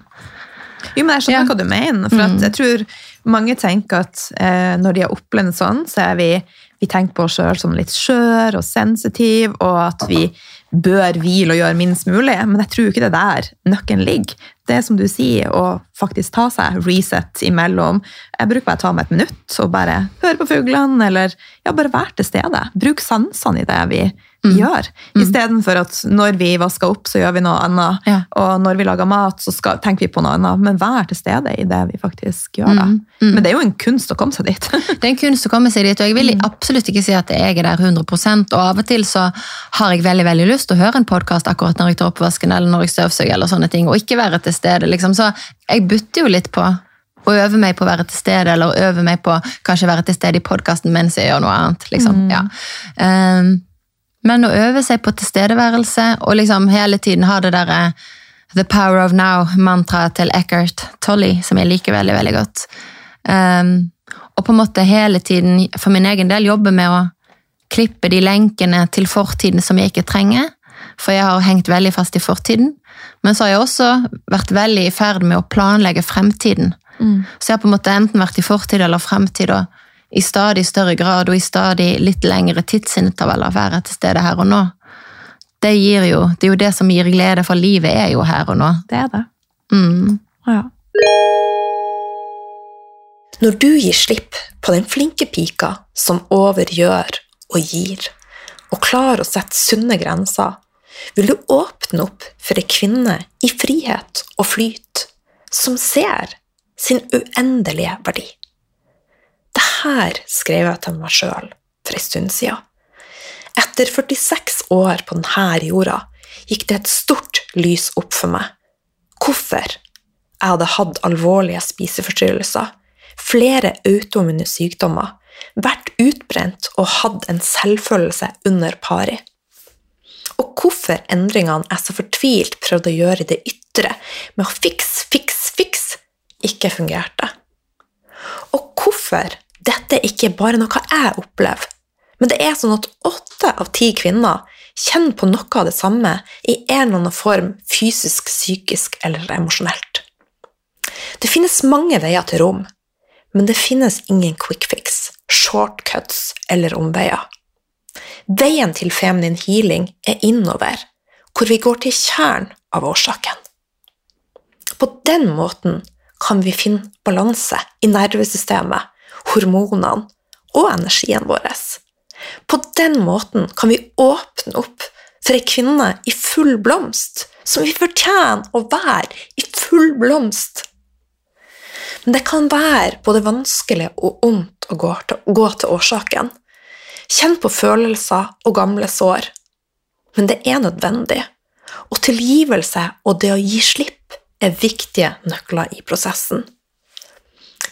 Jo, men jeg skjønner Ja. hva du mener. For Mm. jeg tror mange tenker at eh, når de har opplevd sånn, så er vi vi tenker på oss sjøl som litt skjør og sensitiv, og at vi bør hvile og gjøre minst mulig. Men jeg tror ikke det er der nøkkelen ligger. Det som du sier, å faktisk ta seg reset imellom. Jeg bruker bare å ta meg et minutt og bare høre på fuglene, eller ja, bare være til stede. Bruk sansene i det vi Mm. gjør. Istedenfor at når vi vasker opp, så gjør vi noe annet. Ja. Og når vi lager mat, så skal, tenker vi på noe annet. Men vær til stede i det vi faktisk gjør. Mm, mm. Men det er jo en kunst å komme seg dit. Det er en kunst å komme seg dit, og jeg vil Mm. absolutt ikke si at jeg er der 100% og av og til så har jeg veldig veldig lyst til å høre en podkast akkurat når jeg tar oppvasken eller når jeg støvsuger, eller sånne ting, og ikke være til stede. liksom. Så jeg butter jo litt på å øve meg på å være til stede, eller øve meg på kanskje være til stede i podkasten mens jeg gjør noe annet. liksom. Mm. Ja. Um, men å øve seg på tilstedeværelse, og liksom hele tiden ha det derre The Power of Now-mantraet til Eckhart Tolle, som jeg liker veldig, veldig godt. Um, og på en måte hele tiden, for min egen del, jobbe med å klippe de lenkene til fortiden som jeg ikke trenger. For jeg har hengt veldig fast i fortiden. Men så har jeg også vært veldig i ferd med å planlegge fremtiden. Så jeg har på en måte enten vært i fortid eller fremtid, og i stadig større grad og i stadig litt lengre tidsintervaller være til stede her og nå. Det, gir jo, det er jo det som gir glede, for livet er jo her og nå. Det er det. Mm. Ja. Når du gir slipp på den flinke pika som overgjør og gir, og klarer å sette sunne grenser, vil du åpne opp for ei kvinne i frihet og flyt, som ser sin uendelige verdi. Det her skrev jeg til meg sjøl for ei stund siden. Etter 46 år på denne jorda gikk det et stort lys opp for meg. Hvorfor jeg hadde hatt alvorlige spiseforstyrrelser, flere autoimmune sykdommer, vært utbrent og hatt en selvfølelse under pari. Og hvorfor endringene jeg så fortvilt prøvde å gjøre i det ytre med å fiks, fiks, fiks, ikke fungerte. Og hvorfor dette ikke bare noe jeg opplever, men det er sånn at åtte av ti kvinner kjenner på noe av det samme i en eller annen form, fysisk, psykisk eller emosjonelt. Det finnes mange veier til rom, men det finnes ingen quick fix, shortcuts eller omveier. Veien til feminin healing er innover, hvor vi går til kjernen av årsaken. På den måten kan vi finne balanse i nervesystemet, hormonene og energien vår. På den måten kan vi åpne opp for ei kvinne i full blomst, som vi fortjener å være i full blomst. Men det kan være både vanskelig og ondt å gå til, gå til årsaken. Kjenn på følelser og gamle sår. Men det er nødvendig. Og tilgivelse og det å gi slipp er viktige nøkler i prosessen.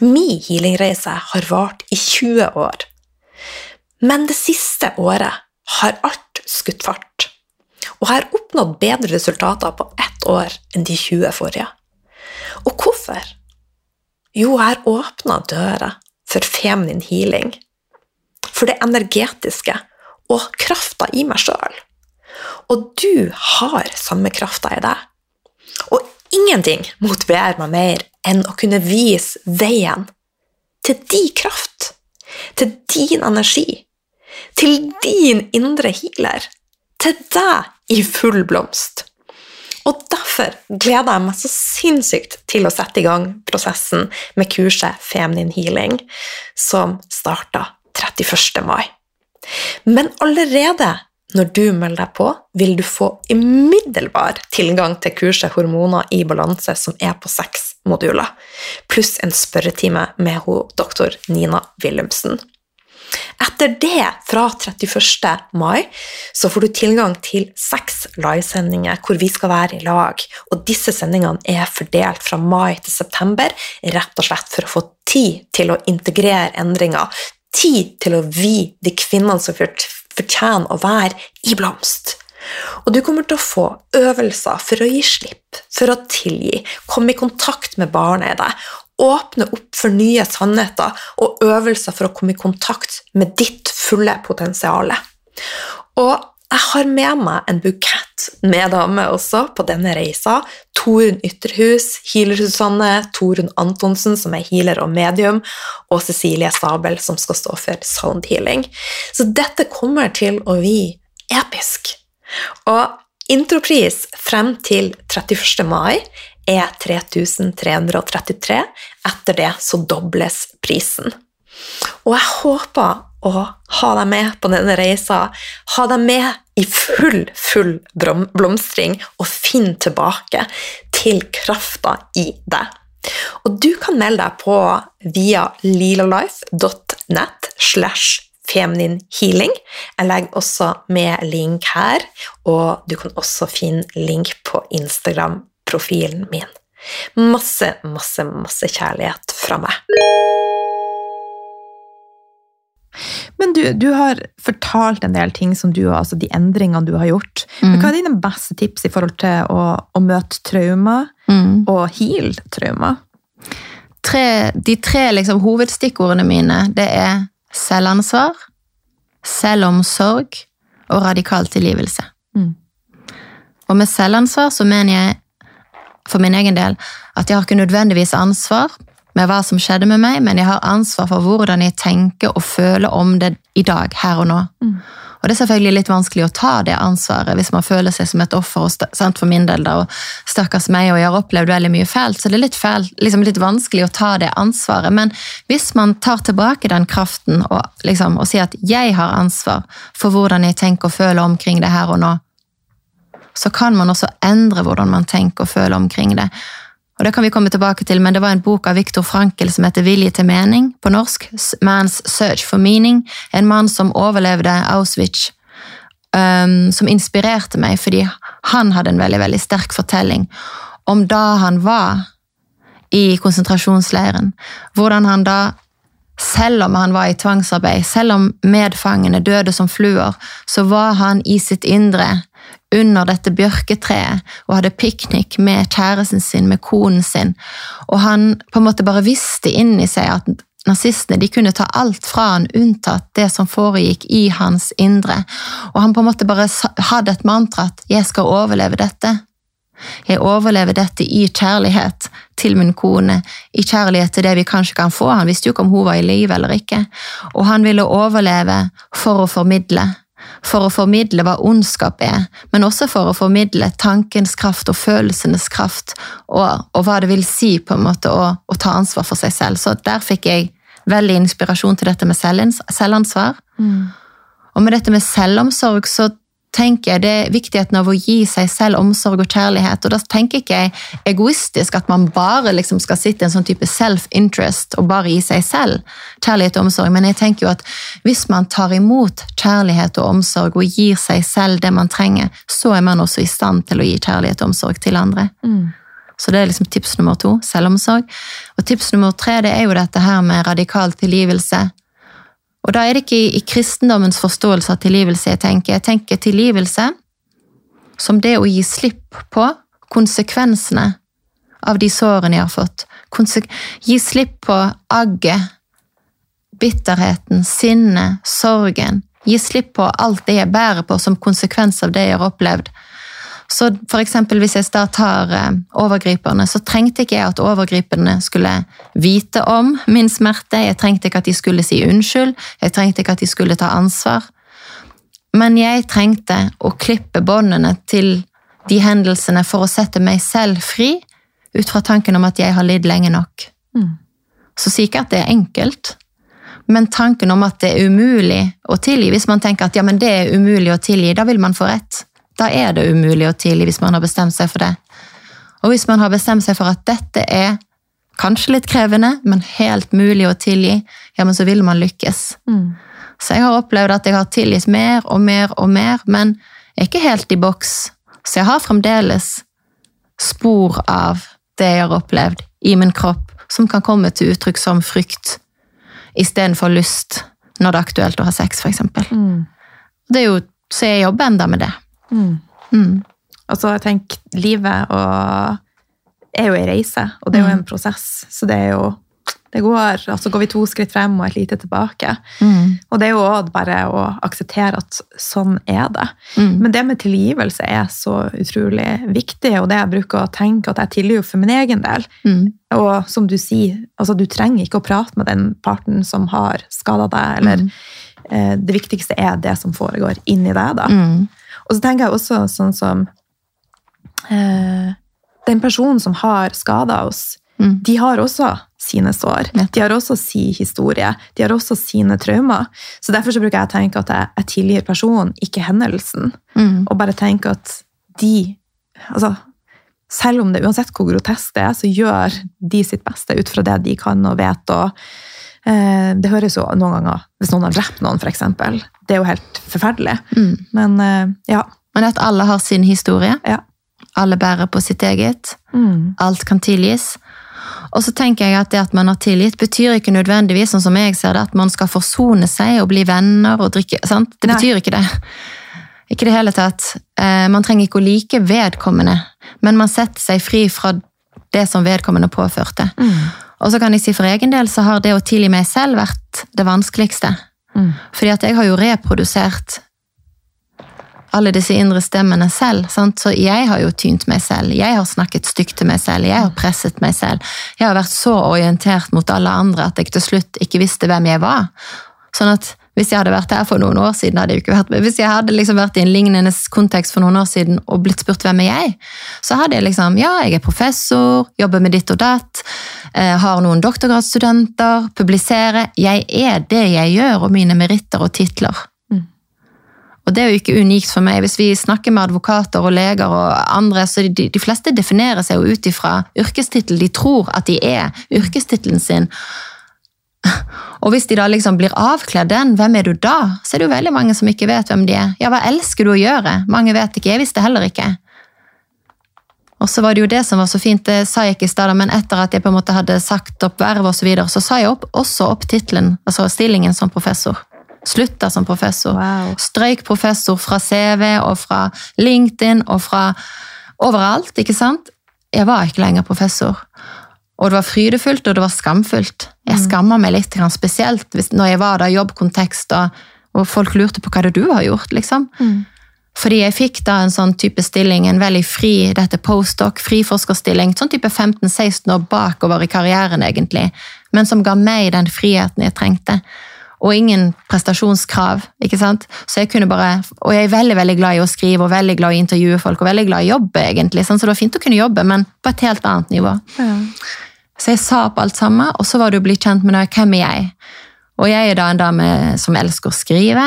Min healingreise har vart i 20 år. Men det siste året har alt skutt fart. Og har oppnådd bedre resultater på ett år enn de 20 forrige. Og hvorfor? Jo, jeg har åpna døra for feminin healing. For det energetiske og krafta i meg sjøl. Og du har samme krafta i deg. Og ingenting motiverer meg mer enn å kunne vise veien til din kraft, til din energi, til din indre healer, til deg i full blomst. Og derfor gleder jeg meg så sinnssykt til å sette i gang prosessen med kurset Feminin healing, som starta 31. mai. Men allerede når du melder deg på, vil du få umiddelbar tilgang til kurset Hormoner i balanse, som er på seks moduler, pluss en spørretime med ho, doktor Nina Wilhelmsen. Etter det, fra 31. mai, så får du tilgang til seks livesendinger hvor vi skal være i lag. Og disse sendingene er fordelt fra mai til september, rett og slett for å få tid til å integrere endringer. Tid til å vi, de kvinnene som fortjener å være i blomst. Og du kommer til å få øvelser for å gi slipp, for å tilgi, komme i kontakt med barnet i deg, åpne opp for nye sannheter og øvelser for å komme i kontakt med ditt fulle potensial. Og jeg har med meg en bukett med damer også på denne reisa. Torunn Ytterhus, Healer-Susanne, Torunn Antonsen, som er healer og medium, og Cecilie Stabel, som skal stå for sound healing. Så dette kommer til å bli episk. Og intropris frem til 31. mai er 3333. Etter det så dobles prisen. Og jeg håper å ha deg med på denne reisa, ha deg med i full, full blomstring og finne tilbake til krafta i deg. Og du kan melde deg på via lilalife.net slash feminin healing. Jeg legger også med link her, og du kan også finne link på Instagram-profilen min. Masse, masse, masse kjærlighet fra meg. Men du, du har fortalt en del ting som du, altså de endringene du har gjort. Mm. Hva er dine beste tips i forhold til å, å møte traumer Mm. og heal traumer? De tre liksom, hovedstikkordene mine det er selvansvar, selvomsorg og radikal tilgivelse. Mm. Og med selvansvar så mener jeg for min egen del at jeg har ikke nødvendigvis ansvar med hva som skjedde med meg, men jeg har ansvar for hvordan jeg tenker og føler om det i dag, her og nå. Mm. Og det er selvfølgelig litt vanskelig å ta det ansvaret hvis man føler seg som et offer, og sant, for min del da, og stakkars meg, og jeg har opplevd veldig mye fælt, så det er litt, fælt, liksom litt vanskelig å ta det ansvaret. Men hvis man tar tilbake den kraften og, liksom, og sier at jeg har ansvar for hvordan jeg tenker og føler omkring det her og nå, så kan man også endre hvordan man tenker og føler omkring det. Og det kan vi komme tilbake til, men det var en bok av Viktor Frankel som heter Vilje til mening, på norsk, Man's Search for Meaning, en mann som overlevde Auschwitz, um, som inspirerte meg, fordi han hadde en veldig, veldig sterk fortelling om da han var i konsentrasjonsleiren, hvordan han da selv om han var i tvangsarbeid, selv om medfangene døde som fluer, så var han i sitt indre under dette bjørketreet og hadde piknik med kjæresten sin, med konen sin. Og han på en måte bare visste inni seg at nazistene de kunne ta alt fra han unntatt det som foregikk i hans indre. Og han på en måte bare hadde et mantra at 'jeg skal overleve dette'. Jeg overlever dette i kjærlighet til min kone, i kjærlighet til det vi kanskje kan få. Han visste jo ikke om hun var i live eller ikke. Og han ville overleve for å formidle. For å formidle hva ondskap er, men også for å formidle tankens kraft og følelsenes kraft, og, og hva det vil si på en måte å, å ta ansvar for seg selv. Så der fikk jeg veldig inspirasjon til dette med selvansvar. Og med dette med selvomsorg så tenker jeg det er viktigheten av å gi seg selv omsorg og kjærlighet. Og da tenker ikke jeg egoistisk at man bare liksom skal sitte i en sånn type self-interest og bare gi seg selv kjærlighet og omsorg, men jeg tenker jo at hvis man tar imot kjærlighet og omsorg og gir seg selv det man trenger, så er man også i stand til å gi kjærlighet og omsorg til andre. Så det er liksom tips nummer to, selvomsorg. Og tips nummer tre det er jo dette her med radikal tilgivelse. Og da er det ikke i, kristendommens forståelse av tilgivelse jeg tenker. Jeg tenker tilgivelse som det å gi slipp på konsekvensene av de sårene jeg har fått. Konse gi slipp på agget, bitterheten, sinnet, sorgen. Gi slipp på alt det jeg bærer på som konsekvens av det jeg har opplevd. Så for eksempel hvis jeg da tar eh, overgriperne, så trengte ikke jeg at overgriperne skulle vite om min smerte. Jeg trengte ikke at de skulle si unnskyld. Jeg trengte ikke at de skulle ta ansvar. Men jeg trengte å klippe båndene til de hendelsene for å sette meg selv fri, ut fra tanken om at jeg har lidd lenge nok. Så sier ikke at det er enkelt, men tanken om at det er umulig å tilgi, hvis man tenker at ja, men det er umulig å tilgi, da vil man få rett. Da er det umulig å tilgi hvis man har bestemt seg for det. Og hvis man har bestemt seg for at dette er kanskje litt krevende, men helt mulig å tilgi, ja, men så vil man lykkes. Så jeg har opplevd at jeg har tilgitt mer og mer og mer, men jeg er ikke helt i boks. Så jeg har fremdeles spor av det jeg har opplevd i min kropp, som kan komme til uttrykk som frykt istedenfor lyst når det er aktuelt å ha sex, f.eks. Det er jo, så jeg jobber enda med det. Mm. Altså, jeg tenker, livet og er jo en reise, og det er jo en prosess. Så det er jo det går, altså går vi to skritt frem og et lite tilbake. Mm. Og det er jo bare å akseptere at sånn er det. Mm. Men det med tilgivelse er så utrolig viktig, og det jeg bruker å tenke at jeg tilgir for min egen del. Mm. Og som du sier, altså du trenger ikke å prate med den parten som har skada deg, eller Mm. eh, det viktigste er det som foregår inni deg. da. Og så tenker jeg også sånn som eh, Den personen som har skada oss, Mm. de har også sine sår. De har også sin historie. De har også sine traumer. Så derfor så bruker jeg å tenke at jeg, jeg tilgir personen, ikke hendelsen. Mm. Og bare tenke at de altså, Selv om det uansett hvor grotesk det er, så gjør de sitt beste ut fra det de kan og vet. og eh, Det høres jo noen ganger Hvis noen har drept noen, f.eks. Det er jo helt forferdelig. Mm. Men eh, ja. Men at alle har sin historie. Ja. Alle bærer på sitt eget. Mm. Alt kan tilgis. Og så tenker jeg at det at man har tilgitt, betyr ikke nødvendigvis sånn som jeg ser det, at man skal forsone seg og bli venner og drikke sant? Det Nei. betyr ikke det. Ikke det hele tatt. Eh, man trenger ikke å like vedkommende, men man setter seg fri fra det som vedkommende påførte. Mm. Og så kan jeg si for egen del så har det å tilgi meg selv vært det vanskeligste. Mm. Fordi at jeg har jo reprodusert alle disse indre stemmene selv. Sant? Så jeg har jo tynt meg selv. Jeg har snakket stygt til meg selv. Jeg har presset meg selv. Jeg har vært så orientert mot alle andre at jeg til slutt ikke visste hvem jeg var. Sånn at hvis jeg hadde vært her for noen år siden, hadde jeg ikke vært Hvis jeg hadde liksom vært i en lignende kontekst for noen år siden og blitt spurt hvem er jeg, så hadde jeg liksom Ja, jeg er professor, jobber med ditt og datt, har noen doktorgradsstudenter, publiserer. Jeg er det jeg gjør, og mine meritter og titler. Mm. Og det er jo ikke unikt for meg. Hvis vi snakker med advokater og leger og andre, så de, de fleste definerer seg jo ut ifra yrkestittel. De tror at de er yrkestittelen sin. Og hvis de da liksom blir avkledd den, hvem er du da? Så er det jo veldig mange som ikke vet hvem de er. Ja, hva elsker du å gjøre? Mange vet ikke. Jeg visste heller ikke. Og så var det jo det som var så fint, det sa jeg ikke i stad, men etter at jeg på en måte hadde sagt opp verv og så videre, så sa jeg opp, også opp tittelen, altså stillingen som professor. Slutta som professor. Wow. Strøyk professor fra CV og fra LinkedIn og fra overalt, ikke sant? Jeg var ikke lenger professor. Og det var frydefullt, og det var skamfullt. Jeg skammer meg litt, spesielt når jeg var der i jobbkontekst, og folk lurte på hva det du har gjort, liksom. Mm. Fordi jeg fikk da en sånn type stilling, en veldig fri, dette postdoc, friforskerstilling, sånn type 15-16 år bakover i karrieren egentlig, men som ga meg den friheten jeg trengte. Og ingen prestasjonskrav, ikke sant? Så jeg kunne bare, og jeg er veldig veldig glad i å skrive og veldig glad i å intervjue folk og veldig glad i å jobbe, egentlig. Sånn, så det var fint å kunne jobbe, men på et helt annet nivå. Ja. Så jeg sa opp alt sammen, og så var det å bli kjent med det, hvem er jeg? Og jeg er da en dame som elsker å skrive,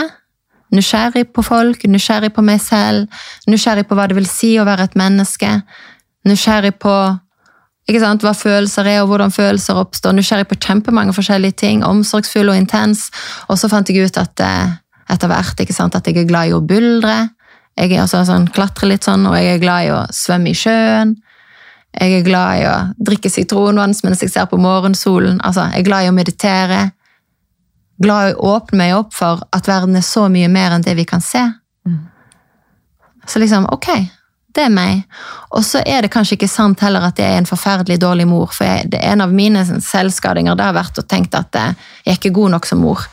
Nysgjerrig på folk, nysgjerrig på meg selv, nysgjerrig på hva det vil si å være et menneske. Nysgjerrig på sant, hva følelser er, og hvordan følelser oppstår. Nysgjerrig på kjempemange forskjellige ting. Omsorgsfull og intens. Og så fant jeg ut at eh, etter hvert sant, at jeg er glad i å buldre. Jeg er altså sånn, klatre litt sånn, og jeg er glad i å svømme i sjøen. Jeg er glad i å drikke sitronvann mens jeg ser på morgensolen. Altså, jeg er glad i å meditere. Glad i å åpne meg opp for at verden er så mye mer enn det vi kan se. Så liksom, ok, det er meg. Og så er det kanskje ikke sant heller at jeg er en forferdelig dårlig mor. For jeg, det er en av mine selvskadinger det har vært å tenke at eh, jeg er ikke god nok som mor.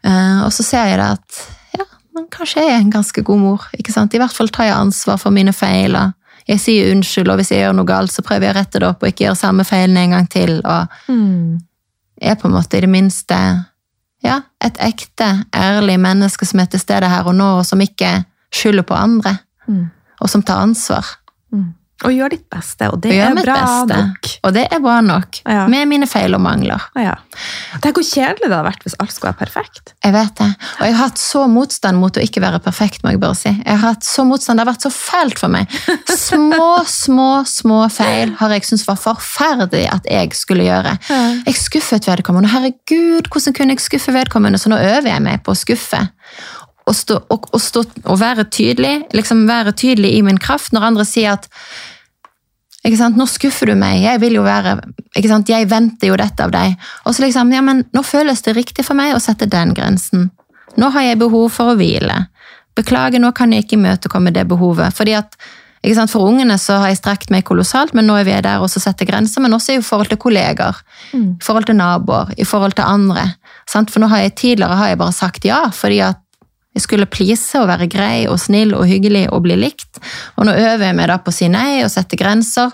Uh, og så ser jeg det at ja, men kanskje jeg er en ganske god mor. ikke sant? I hvert fall tar jeg ansvar for mine feil. og jeg sier unnskyld, og hvis jeg gjør noe galt, så prøver jeg å rette det opp og ikke gjøre samme feilen en gang til. og er på en måte i det minste ja, et ekte, ærlig menneske som er til stede her og nå, og som ikke skylder på andre. Mm. Og som tar ansvar. Og gjør ditt beste, og det Og er bra beste. nok. Og det er bra nok. Ja. Med mine feil og mangler. Ja. Tenk hvor kjedelig det hadde vært hvis alt skulle være perfekt. Jeg vet det. Og jeg har hatt så motstand mot å ikke være perfekt, må jeg bare si. Jeg har hatt så motstand, Det har vært så fælt for meg. Små, små, små feil har jeg syntes var forferdelig at jeg skulle gjøre. Jeg skuffet vedkommende. Herregud, hvordan kunne jeg skuffe vedkommende? Så nå øver jeg meg på å skuffe. Stå, stå, og være tydelig liksom være tydelig i min kraft når andre sier at? Nå skuffer du meg, jeg vil jo være? Jeg venter jo dette av deg. Og så liksom, ja, men nå føles det riktig for meg å sette den grensen. Nå har jeg behov for å hvile. Beklager, nå kan jeg ikke imøtekomme det behovet. Fordi at ikke sant? For ungene så har jeg strekt meg kolossalt, men nå er vi der og så setter grenser. Men også i forhold til kolleger, i forhold til naboer, i forhold til andre. Sant? For nå har jeg tidligere har jeg bare sagt ja, fordi at jeg skulle please og være grei og snill og hyggelig og bli likt. Og nå øver jeg meg da på å si nei og sette grenser.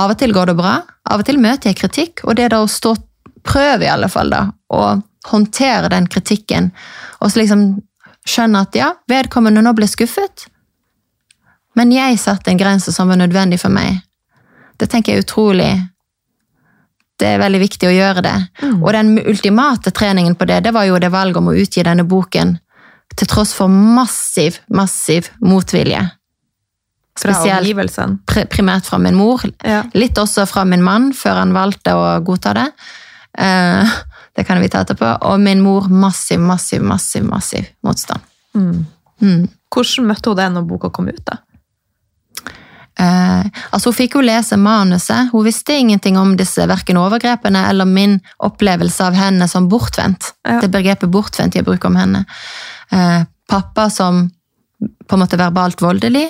Av og til går det bra, av og til møter jeg kritikk, og det er da å stå Prøve i alle fall, da, å håndtere den kritikken. Og så liksom skjønne at ja, vedkommende nå ble skuffet, men jeg satte en grense som var nødvendig for meg. Det tenker jeg er utrolig det er veldig viktig å gjøre det. Og den ultimate treningen på det, det var jo det valget om å utgi denne boken til tross for massiv, massiv motvilje. Spesielt fra pri- primært fra min mor. Ja. Litt også fra min mann, før han valgte å godta det. Eh, det kan vi ta etterpå. Og min mor massiv, massiv, massiv, massiv motstand. Mm. Mm. Hvordan møtte hun det når boka kom ut? da? Eh, altså Hun fikk jo lese manuset. Hun visste ingenting om disse verken overgrepene eller min opplevelse av henne som bortvendt. Ja. Det begrepet bortvendt jeg bruker om henne. Eh, pappa som på en måte verbalt voldelig.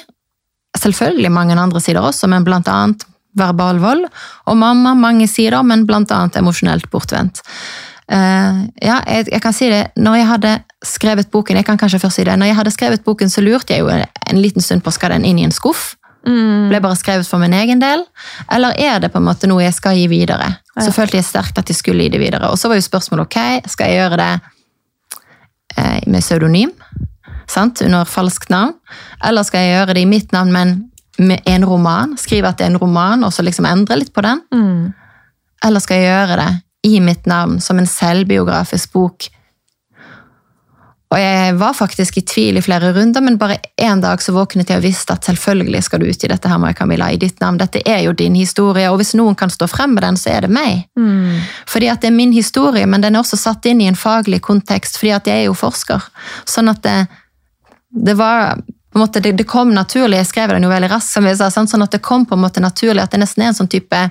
Selvfølgelig mange andre sider også, men blant annet verbal vold. Og mamma mange sider, men blant annet emosjonelt bortvendt. Uh, ja, jeg, jeg kan si det, når jeg hadde skrevet boken, jeg kan kanskje først si det, når jeg hadde skrevet boken, så lurte jeg jo en liten stund på skal den inn i en skuff. Ble bare skrevet for min egen del, eller er det på en måte noe jeg skal gi videre? Så følte jeg sterkt at jeg skulle gi det videre. Og så var jo spørsmålet ok, skal jeg gjøre det eh, med pseudonym, sant? under falskt navn, eller skal jeg gjøre det i mitt navn, men med en roman, skrive at det er en roman, og så liksom endre litt på den? Mm. Eller skal jeg gjøre det i mitt navn, som en selvbiografisk bok? Og jeg var faktisk i tvil i flere runder, men bare en dag så våknet jeg og visste at selvfølgelig skal du ut i dette her, Maria Camilla, i ditt navn. Dette er jo din historie, og hvis noen kan stå frem med den, så er det meg. Mm. Fordi at det er min historie, men den er også satt inn i en faglig kontekst, fordi at jeg er jo forsker. Sånn at det, det var måte, det, det kom naturlig, jeg skrev den jo veldig raskt, som jeg sa, sant? sånn at det kom på en måte naturlig, at det nesten er en sånn type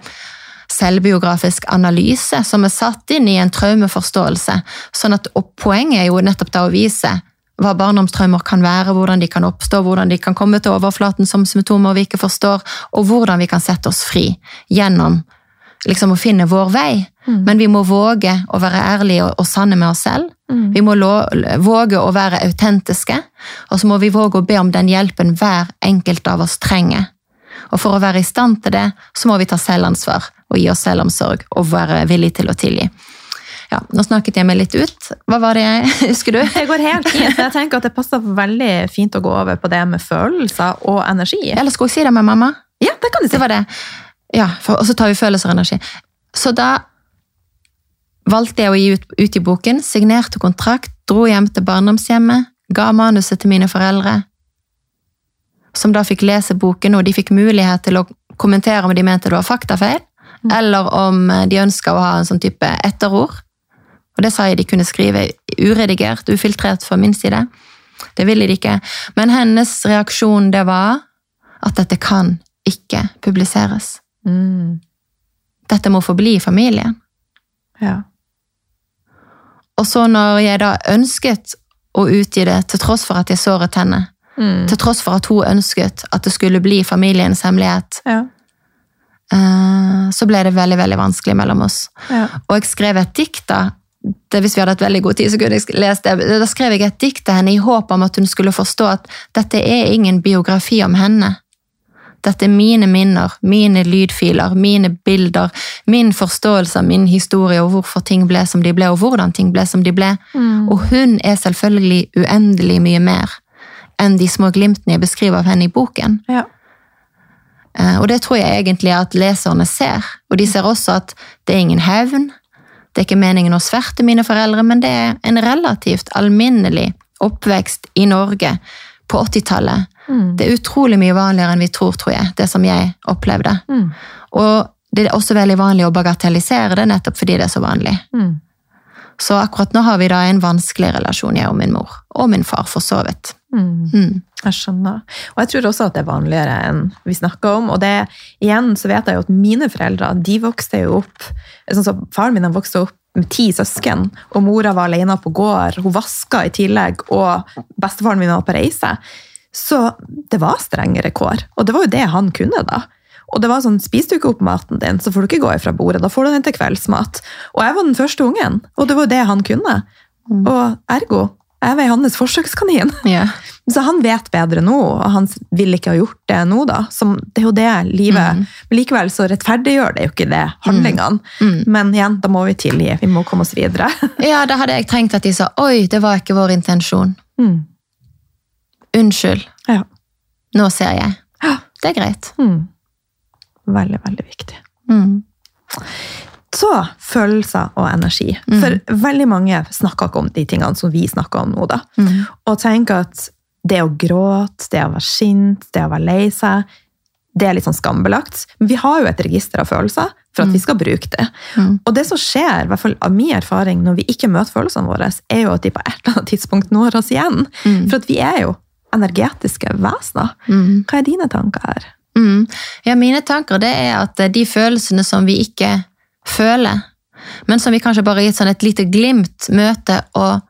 selvbiografisk analyse som er satt inn i en traumeforståelse. Sånn at, og poenget er jo nettopp da å vise hva barndomstraumer kan være, hvordan de kan oppstå, hvordan de kan komme til overflaten som symptomer vi ikke forstår, og hvordan vi kan sette oss fri gjennom liksom å finne vår vei. Men vi må våge å være ærlige og, og sanne med oss selv. Vi må våge å være autentiske, og så må vi våge å be om den hjelpen hver enkelt av oss trenger. Og for å være i stand til det, så må vi ta selvansvar og gi oss selvomsorg og være villig til å tilgi. Ja, Nå snakket jeg meg litt ut. Hva var det jeg Husker du? Det går helt fint. Jeg tenker at det passer veldig fint å gå over på det med følelser og energi. Eller skulle jeg si det med mamma? Ja, det kan du si. Det var det. Ja, for, og så tar vi følelser og energi. Så da valgte jeg å gi ut, ut i boken, signerte kontrakt, dro hjem til barndomshjemmet, ga manuset til mine foreldre, som da fikk lese boken, og de fikk mulighet til å kommentere om de mente det var faktafeil, eller om de ønska å ha en sånn type etterord. Og det sa jeg de kunne skrive uredigert, ufiltrert fra min side. Det ville de ikke. Men hennes reaksjon det var at dette kan ikke publiseres. Mm. Dette må forbli i familien. Ja. Og så når jeg da ønsket å utgi det, til tross for at jeg såret henne, Mm. til tross for at hun ønsket at det skulle bli familiens hemmelighet, Ja. Eh, så ble det veldig veldig vanskelig mellom oss. Ja. Og jeg skrev et dikt da. Det, hvis vi hadde hatt veldig god tid, så kunne jeg lest det. Da skrev jeg et dikt til henne i håp om at hun skulle forstå at dette er ingen biografi om henne. Dette er mine minner, mine lydfiler, mine bilder, min forståelse av min historie og hvorfor ting ble som de ble, og hvordan ting ble som de ble. Mm. Og hun er selvfølgelig uendelig mye mer enn de små glimtene jeg beskriver av henne i boken. Ja. Eh, Og det tror jeg egentlig at leserne ser. Og de ser også at det er ingen hevn. Det er ikke meningen å sverte mine foreldre, men det er en relativt alminnelig oppvekst i Norge på 80-tallet. Mm. Det er utrolig mye vanligere enn vi tror, tror jeg, det som jeg opplevde. Mm. Og det er også veldig vanlig å bagatellisere det, nettopp fordi det er så vanlig. Mm. Så akkurat nå har vi da en vanskelig relasjon, jeg og min mor. Og min far, for så vidt. Mm. Mm. Jeg skjønner. Og jeg tror også at det er vanligere enn vi snakker om. Og det, igjen så vet jeg jo at mine foreldre de vokste jo opp sånn som Faren min han vokste opp med ti søsken, og mora var alene på gård. Hun vaska i tillegg, og bestefaren min var på reise. Så det var strengere kår. Og det var jo det han kunne, da. Og det var sånn, Spiser du ikke opp maten din, så får du ikke gå ifra bordet. Da får du den til kveldsmat. Og jeg var den første ungen, og det var jo det han kunne. Og ergo, jeg var hans forsøkskanin. Yeah. Så han vet bedre nå, og han vil ikke ha gjort det nå, da. Som, det er jo det livet Men likevel så rettferdiggjør det jo ikke det handlingene. Mm. Men igjen, da må vi tilgi. Vi må komme oss videre. ja, da hadde jeg trengt at de sa 'oi, det var ikke vår intensjon'. Mm. Unnskyld. Ja. Nå ser jeg. Ja. Det er greit. Mm. Veldig, veldig viktig. Mm. Så følelser og energi. For veldig mange snakker ikke om de tingene som vi snakker om nå. da. Mm. Og tenker at det å gråte, det å være sint, det å være lei seg, det er litt sånn skambelagt. Men vi har jo et register av følelser for at vi skal bruke det. Mm. Og det som skjer, i hvert fall av min erfaring, når vi ikke møter følelsene våre, er jo at de på et eller annet tidspunkt når oss igjen. Mm. For at vi er jo energetiske vesener. Mm. Hva er dine tanker her? Mm. Ja, mine tanker det er at de følelsene som vi ikke føler, men som vi kanskje bare gitt sånn et lite glimt møter og,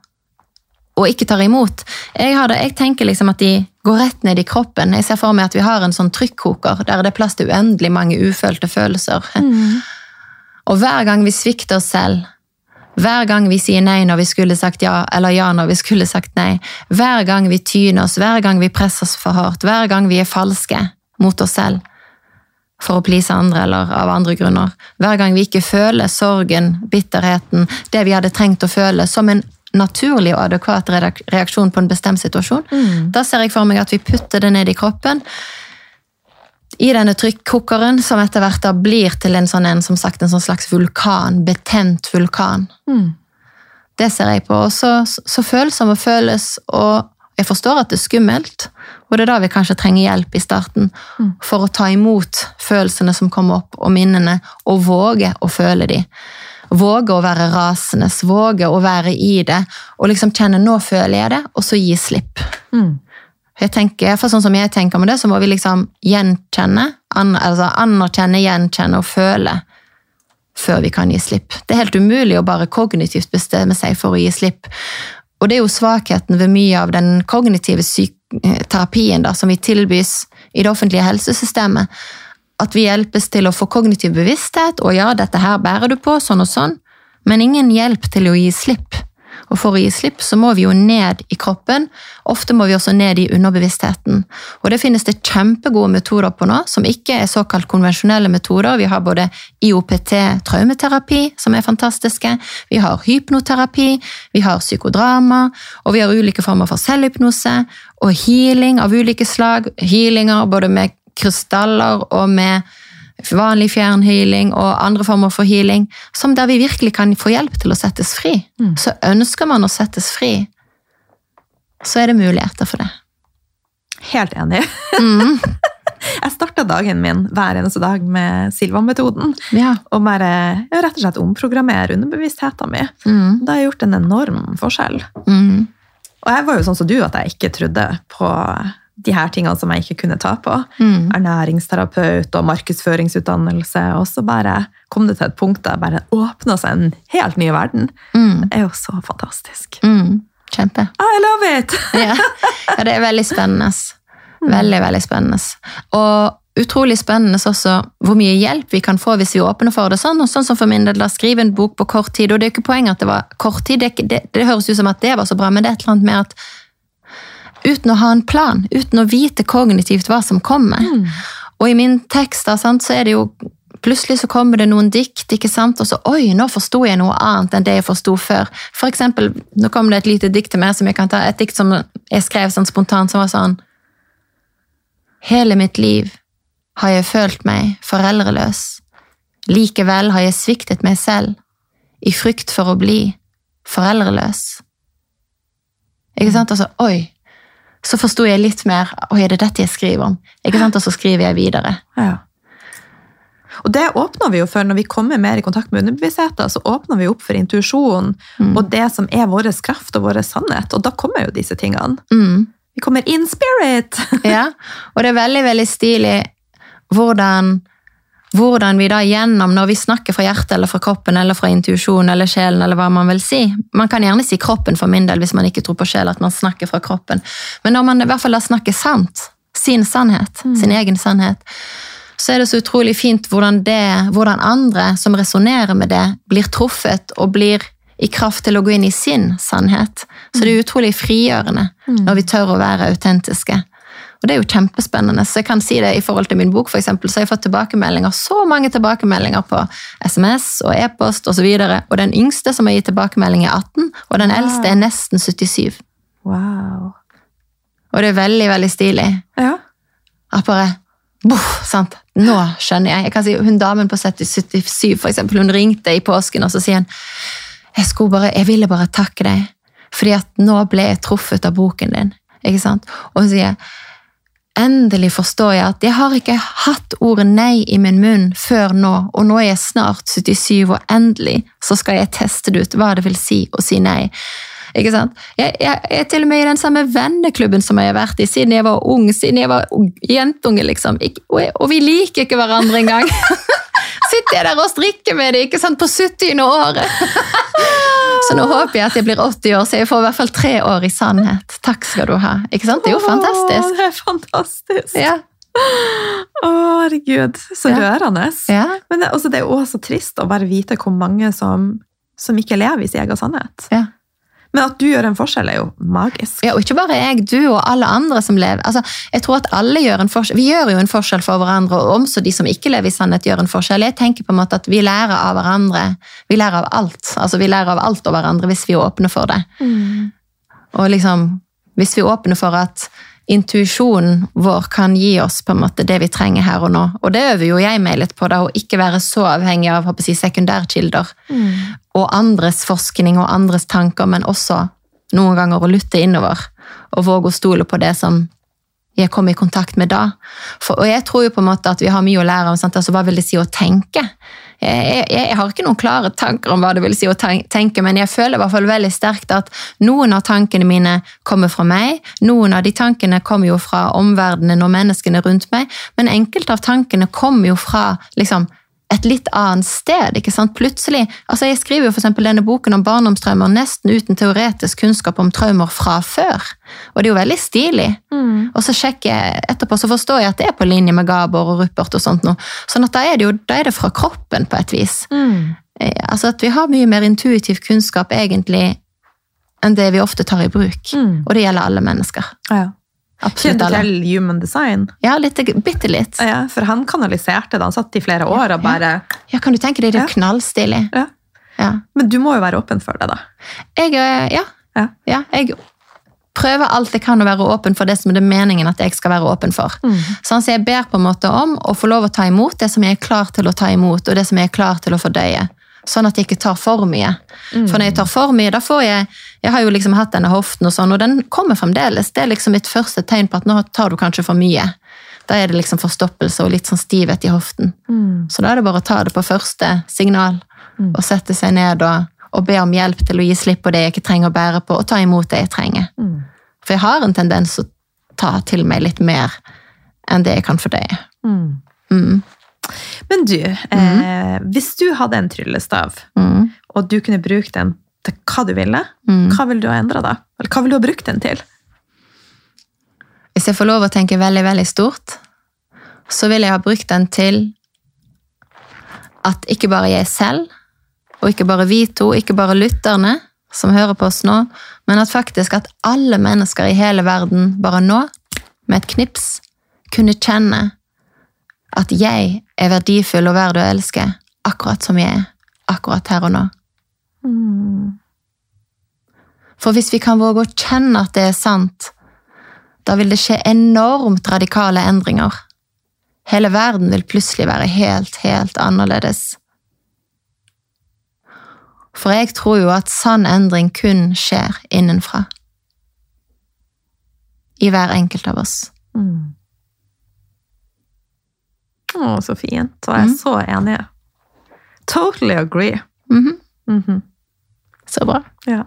og ikke tar imot. Jeg, har det, jeg tenker liksom at de går rett ned i kroppen. Jeg ser for meg at vi har en sånn trykkoker der det er plass til uendelig mange ufølte følelser. Og hver gang vi svikter oss selv, hver gang vi sier nei når vi skulle sagt ja, eller ja når vi skulle sagt nei, hver gang vi tyner oss, hver gang vi presser oss for hardt, hver gang vi er falske mot oss selv for å please andre eller av andre grunner, hver gang vi ikke føler sorgen, bitterheten, det vi hadde trengt å føle, som en naturlig og adekvat reaksjon på en bestemt situasjon, da ser jeg for meg at vi putter det ned i kroppen, i denne trykkokeren, som etter hvert da blir til en sånn, en, som sagt, en sånn slags vulkan, betent vulkan. Mm. Det ser jeg på. Og så, så følsomme føles, og jeg forstår at det er skummelt. Og det er da vi kanskje trenger hjelp i starten for å ta imot følelsene som kommer opp, og minnene, og våge å føle de. Våge å være rasende, våge å være i det, og liksom kjenne 'nå føler jeg det', og så gi slipp. Mm. Jeg tenker, for sånn som jeg tenker med det, så må vi liksom gjenkjenne, an, altså anerkjenne, gjenkjenne og føle før vi kan gi slipp. Det er helt umulig å bare kognitivt bestemme seg for å gi slipp. Og det er jo svakheten ved mye av den kognitive eh, terapien da, som vi tilbys i det offentlige helsesystemet. At vi hjelpes til å få kognitiv bevissthet, og ja, dette her bærer du på, sånn og sånn, men ingen hjelp til å gi slipp. Og for å gi slipp så må vi jo ned i kroppen. Ofte må vi også ned i underbevisstheten. Og det finnes det kjempegode metoder på nå, som ikke er såkalt konvensjonelle metoder. Vi har både IOPT, traumeterapi, som er fantastiske. Vi har hypnoterapi, vi har psykodrama, og vi har ulike former for selvhypnose og healing av ulike slag. Healinger både med krystaller og med vanlig fjernhealing og andre former for healing, som der vi virkelig kan få hjelp til å settes fri. Mm. Så ønsker man å settes fri, så er det muligheter for det. Helt enig. Mm. Jeg starta dagen min hver eneste dag med Silva-metoden. Ja. Og bare ja, rett og slett omprogrammere underbevisstheten min. Mm. Det har gjort en enorm forskjell. Mm. Og jeg var jo sånn som du, at jeg ikke trodde på de her tingene som jeg ikke kunne ta på. Mm. Ernæringsterapeut og markedsføringsutdannelse. Og så bare kom det til et punkt der bare åpna seg en helt ny verden. Mm. Det er jo så fantastisk. Mm. Kjempe. I love it! Ja. ja, det er veldig spennende. Veldig, veldig spennende. Og utrolig spennende også hvor mye hjelp vi kan få hvis vi åpner for det. Sånn, og sånn som for min del, da skrive en bok på kort tid. Og det er jo ikke poenget at det var kort tid, det, det, det høres ut som at det var så bra, men det er et eller annet med at uten å ha en plan, uten å vite kognitivt hva som kommer. Og i min tekst da, sant, så er det jo Plutselig så kommer det noen dikt, ikke sant? og så oi, nå forsto jeg noe annet enn det jeg forsto før. For eksempel, nå kom det et lite dikt til meg som jeg kan ta, et dikt som jeg skrev sånn spontant, som var sånn Hele mitt liv har jeg følt meg foreldreløs. Likevel har jeg sviktet meg selv i frykt for å bli foreldreløs. Ikke sant? Altså, oi! Så forsto jeg litt mer. Oi, er det dette jeg skriver om? Ikke sant? Og så skriver jeg videre. Ja. Og det åpner vi jo for når vi kommer mer i kontakt med underbevisstheten, så åpner vi opp for intuisjon Mm. og det som er vår kraft og vår sannhet. Og da kommer jo disse tingene. Mm. Vi kommer in spirit! Ja, og det er veldig, veldig stilig hvordan, hvordan vi da gjennom, når vi snakker fra hjertet eller fra kroppen eller fra intuisjon eller sjelen eller hva man vil si. Man kan gjerne si kroppen for min del hvis man ikke tror på sjel, at man snakker fra kroppen. Men når man i hvert fall da snakker sant, sin sannhet, sin egen sannhet, så er det så utrolig fint hvordan, det, hvordan andre som resonnerer med det, blir truffet og blir i kraft til å gå inn i sin sannhet. Så det er utrolig frigjørende når vi tør å være autentiske. Og det er jo kjempespennende. Så jeg kan si det i forhold til min bok, for eksempel, så har jeg fått tilbakemeldinger, så mange tilbakemeldinger på SMS og e-post osv. Og, så videre. og den yngste som har gitt tilbakemelding, er 18, og den Wow. eldste er nesten 77. Wow. Og det er veldig, veldig stilig. Ja. At bare boff, sant? Nå skjønner jeg. Jeg kan si Hun damen på 77, for eksempel, hun ringte i påsken, og så sier hun jeg, bare, jeg ville bare takke deg, fordi at nå ble jeg truffet av boken din. Ikke sant? Og hun sier endelig forstår jeg at jeg har ikke hatt ordet nei i min munn før nå, og nå er jeg snart 77, og endelig så skal jeg teste det ut hva det vil si å si nei. Ikke sant? Jeg, jeg, jeg er til og med i den samme venneklubben som jeg har vært i siden jeg var ung, siden jeg var jentunge, liksom. Ik og, jeg, og vi liker ikke hverandre engang. Sitter jeg der og strikker med det, ikke sant, på 70. året. Så nå håper jeg at jeg blir 80 år, så jeg får i hvert fall tre år i sannhet. Takk skal du ha. Ikke sant? Det er jo Åh, fantastisk. det er fantastisk. Ja. Å, herregud, så Ja. rørende. ja. Men det, altså, det er også trist å bare vite hvor mange som, som ikke lever i sin egen sannhet. Ja. Men at du gjør en forskjell, er jo magisk. Ja, og ikke bare jeg, du og alle andre som lever. Altså, jeg tror at alle gjør en forskjell. Vi gjør jo en forskjell for hverandre, og også de som ikke lever i sannhet, gjør en forskjell. Jeg tenker på en måte at vi lærer av hverandre. Vi lærer av alt. Altså, vi lærer av alt av hverandre hvis vi er åpne for det. Og liksom, hvis vi er åpne for at intuisjonen vår kan gi oss på en måte det vi trenger her og nå. Og det øver jo jeg meg litt på, da, å ikke være så avhengig av si, sekundærkilder og andres forskning og andres tanker, men også noen ganger å lytte innover og våge å stole på det som jeg kom i kontakt med da. For, og jeg tror jo på en måte at vi har mye å lære om? Altså, hva vil det si å tenke. Jeg, jeg, jeg har ikke noen klare tanker om hva det vil si å tenke, men jeg føler i hvert fall veldig sterkt at noen av tankene mine kommer fra meg, noen av de tankene kommer jo fra omverdenen og menneskene rundt meg, men enkelte av tankene kommer jo fra liksom, et litt annet sted. ikke sant? Plutselig, altså Jeg skriver jo for denne boken om barndomstraumer nesten uten teoretisk kunnskap om traumer fra før. Og det er jo veldig stilig. Og så sjekker jeg etterpå, så forstår jeg at det er på linje med Gabor og Rupert. og sånt nå. Sånn at da er det jo da er det fra kroppen på et vis. Mm. Altså at vi har mye mer intuitiv kunnskap egentlig enn det vi ofte tar i bruk. Mm. Og det gjelder alle mennesker. Ja. Absolutt Kjente til Human Design. Ja, litt, bitte litt. Ja, for han kanaliserte det. Han satt i flere år og bare Ja, kan du tenke deg, det er knallstilig. Ja. Ja. Men du må jo være åpen for det, da. Jeg, eh, ja. Ja. ja. Jeg prøver alt jeg kan å være åpen for det som det er meningen at jeg skal være åpen for. Sånn, så jeg ber på en måte om å få lov å ta imot det som jeg er klar til å ta imot, og det som jeg er klar til å fordøye. Sånn at jeg ikke tar for mye. For når jeg tar for mye, da får jeg Jeg har jo liksom hatt denne hoften, og sånn, og den kommer fremdeles. Det er liksom mitt første tegn på at nå tar du kanskje for mye. Da er det liksom forstoppelse og litt sånn stivhet i hoften. Så da er det bare å ta det på første signal og sette seg ned og, og be om hjelp til å gi slipp på det jeg ikke trenger å bære på, og ta imot det jeg trenger. For jeg har en tendens å ta til meg litt mer enn det jeg kan fordøye. Mm. Men du, eh, hvis du hadde en tryllestav, Mm. og du kunne bruke den til hva du ville, Mm. hva ville du ha endra da? Eller hva ville du ha brukt den til? Hvis jeg får lov å tenke veldig, veldig stort, så ville jeg ha brukt den til at ikke bare jeg selv, og ikke bare vi to, ikke bare lytterne som hører på oss nå, men at faktisk at alle mennesker i hele verden bare nå, med et knips, kunne kjenne at jeg er verdifull og verd å elske, akkurat som jeg er, akkurat her og nå. For hvis vi kan våge å kjenne at det er sant, da vil det skje enormt radikale endringer. Hele verden vil plutselig være helt, helt annerledes. For jeg tror jo at sann endring kun skjer innenfra. I hver enkelt av oss. Å, så fint. Og jeg er Mm. så enig. Totally agree. Mhm, Mhm. Så bra. Ja.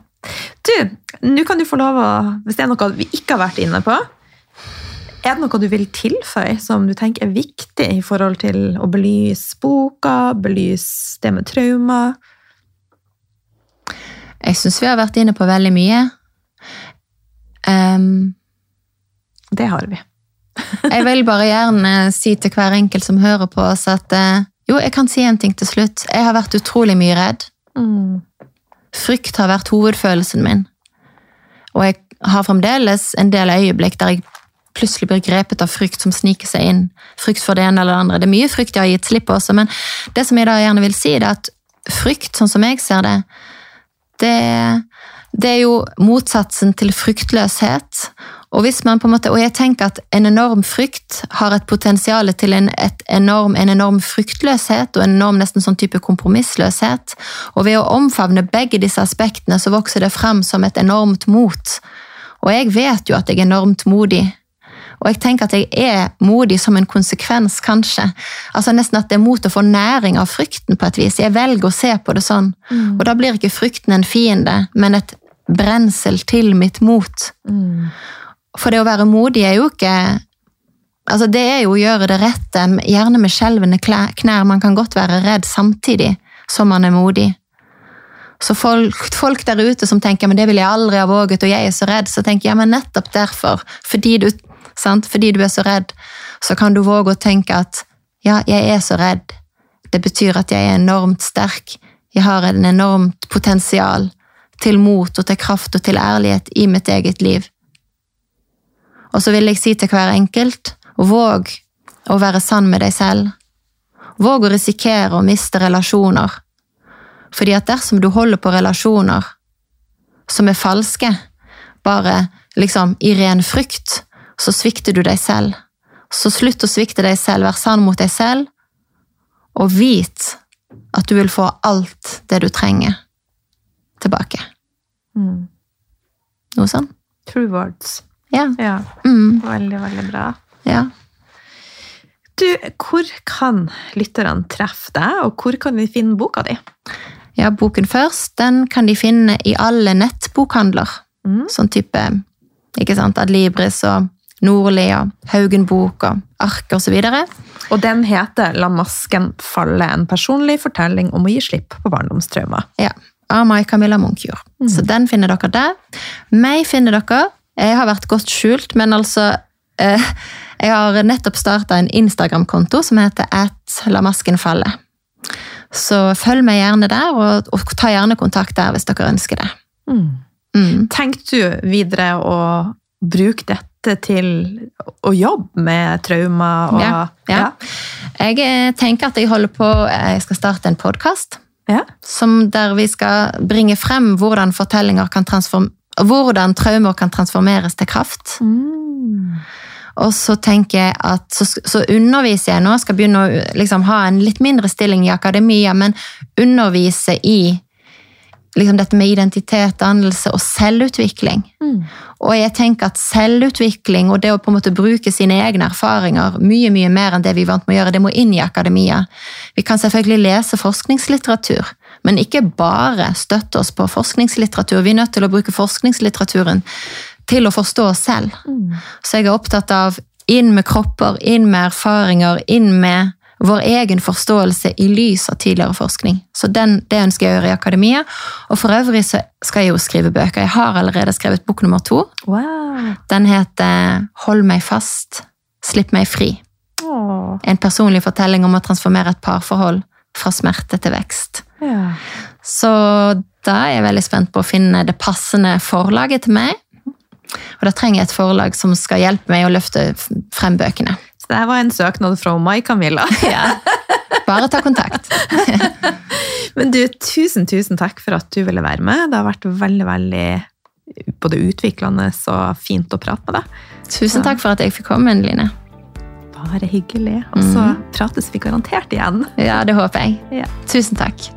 Du, nå kan du få lov å, hvis det er noe vi ikke har vært inne på, er det noe du vil tilføye som du tenker er viktig i forhold til å belyse boka, belyse det med trauma? Jeg syns vi har vært inne på veldig mye. Um, Det har vi. Jeg vil bare gjerne si til hver enkelt som hører på oss, at eh, jo, jeg kan si en ting til slutt. Jeg har vært utrolig mye redd. Frykt har vært hovedfølelsen min. Og jeg har fremdeles en del øyeblikk der jeg plutselig blir grepet av frykt som sniker seg inn. Frykt for det ene eller det andre. Det er mye frykt jeg har gitt slipp på også, men det som jeg da gjerne vil si, det er at frykt, sånn som jeg ser det, det, det er jo motsatsen til fryktløshet. Og, hvis man på en måte, og jeg tenker at en enorm frykt har et potensial til en, et enorm, en enorm fryktløshet og en enorm nesten sånn type kompromissløshet. Og ved å omfavne begge disse aspektene så vokser det frem som et enormt mot. Og jeg vet jo at jeg er enormt modig. Og jeg tenker at jeg er modig som en konsekvens, kanskje. Altså Nesten at det er mot å få næring av frykten på et vis. Jeg velger å se på det sånn. Og da blir ikke frykten en fiende, men et brensel til mitt mot. For det å være modig er jo ikke Altså Det er jo å gjøre det rette, gjerne med skjelvende knær. Man kan godt være redd samtidig som man er modig. Så folk, folk der ute som tenker men det ville jeg aldri ha våget, og jeg er så redd, så tenker jeg ja, men nettopp derfor, fordi du, sant? fordi du er så redd, så kan du våge å tenke at ja, jeg er så redd. Det betyr at jeg er enormt sterk. Jeg har en enormt potensial til mot og til kraft og til ærlighet i mitt eget liv. Og så vil jeg si til hver enkelt, våg å være sann med deg selv. Våg å risikere å miste relasjoner. Fordi at dersom du holder på relasjoner som er falske, bare liksom i ren frykt, så svikter du deg selv. Så slutt å svikte deg selv, vær sann mot deg selv, og vit at du vil få alt det du trenger, tilbake. Noe sånn? True words. Ja. Ja, Mm, veldig, veldig bra. ja. Du, hvor kan lytterne treffe deg, og hvor kan vi finne boka di? Ja, boken først, den kan de finne i alle nettbokhandler. Mm. Sånn type, ikke sant, Adlibris og Nordli og Haugen Bok og Ark og så videre. Og den heter La masken falle, en personlig fortelling om å gi slipp på barndomstraumer. Ja, av Mai Camilla Munkjord. Så den finner dere der. Meg finner dere. Jeg har vært godt skjult, men altså eh, Jeg har nettopp starta en Instagram-konto som heter at la masken falle. Så følg meg gjerne der, og, og ta gjerne kontakt der hvis dere ønsker det. Mm. Tenker du videre å bruke dette til å jobbe med traumer? Og, Ja, ja. Jeg eh, tenker at jeg holder på eh, Jeg skal starte en podkast Ja. som der vi skal bringe frem hvordan fortellinger kan transform, hvordan traumer kan transformeres til kraft. Og så tenker jeg at så, så underviser jeg nå, skal begynne å liksom, ha en litt mindre stilling i akademia, men undervise i liksom, dette med identitet, dannelse og selvutvikling. Og jeg tenker at selvutvikling og det å på en måte bruke sine egne erfaringer mye mye mer enn det vi er vant med å gjøre, det må inn i akademia. Vi kan selvfølgelig lese forskningslitteratur, men ikke bare støtte oss på forskningslitteratur. Vi er nødt til å bruke forskningslitteraturen til å forstå oss selv. Så jeg er opptatt av inn med kropper, inn med erfaringer, inn med vår egen forståelse i lys av tidligere forskning. Så den, det ønsker jeg å gjøre i akademia. Og for øvrig så skal jeg jo skrive bøker. Jeg har allerede skrevet bok nummer to. Wow. Den heter Hold meg fast, slipp meg fri. Oh. En personlig fortelling om å transformere et parforhold fra smerte til vekst. Ja. Så da er jeg veldig spent på å finne det passende forlaget til meg. Og da trenger jeg et forlag som skal hjelpe meg å løfte frem bøkene. Så det var en søknad fra meg, Camilla. Bare ta kontakt. Men du, tusen, tusen takk for at du ville være med. Det har vært veldig, veldig både utviklende og fint å prate med deg. Tusen takk for at jeg fikk komme, Line. Bare hyggelig. Og så prates vi garantert igjen. Ja, det håper jeg. Ja. Tusen takk.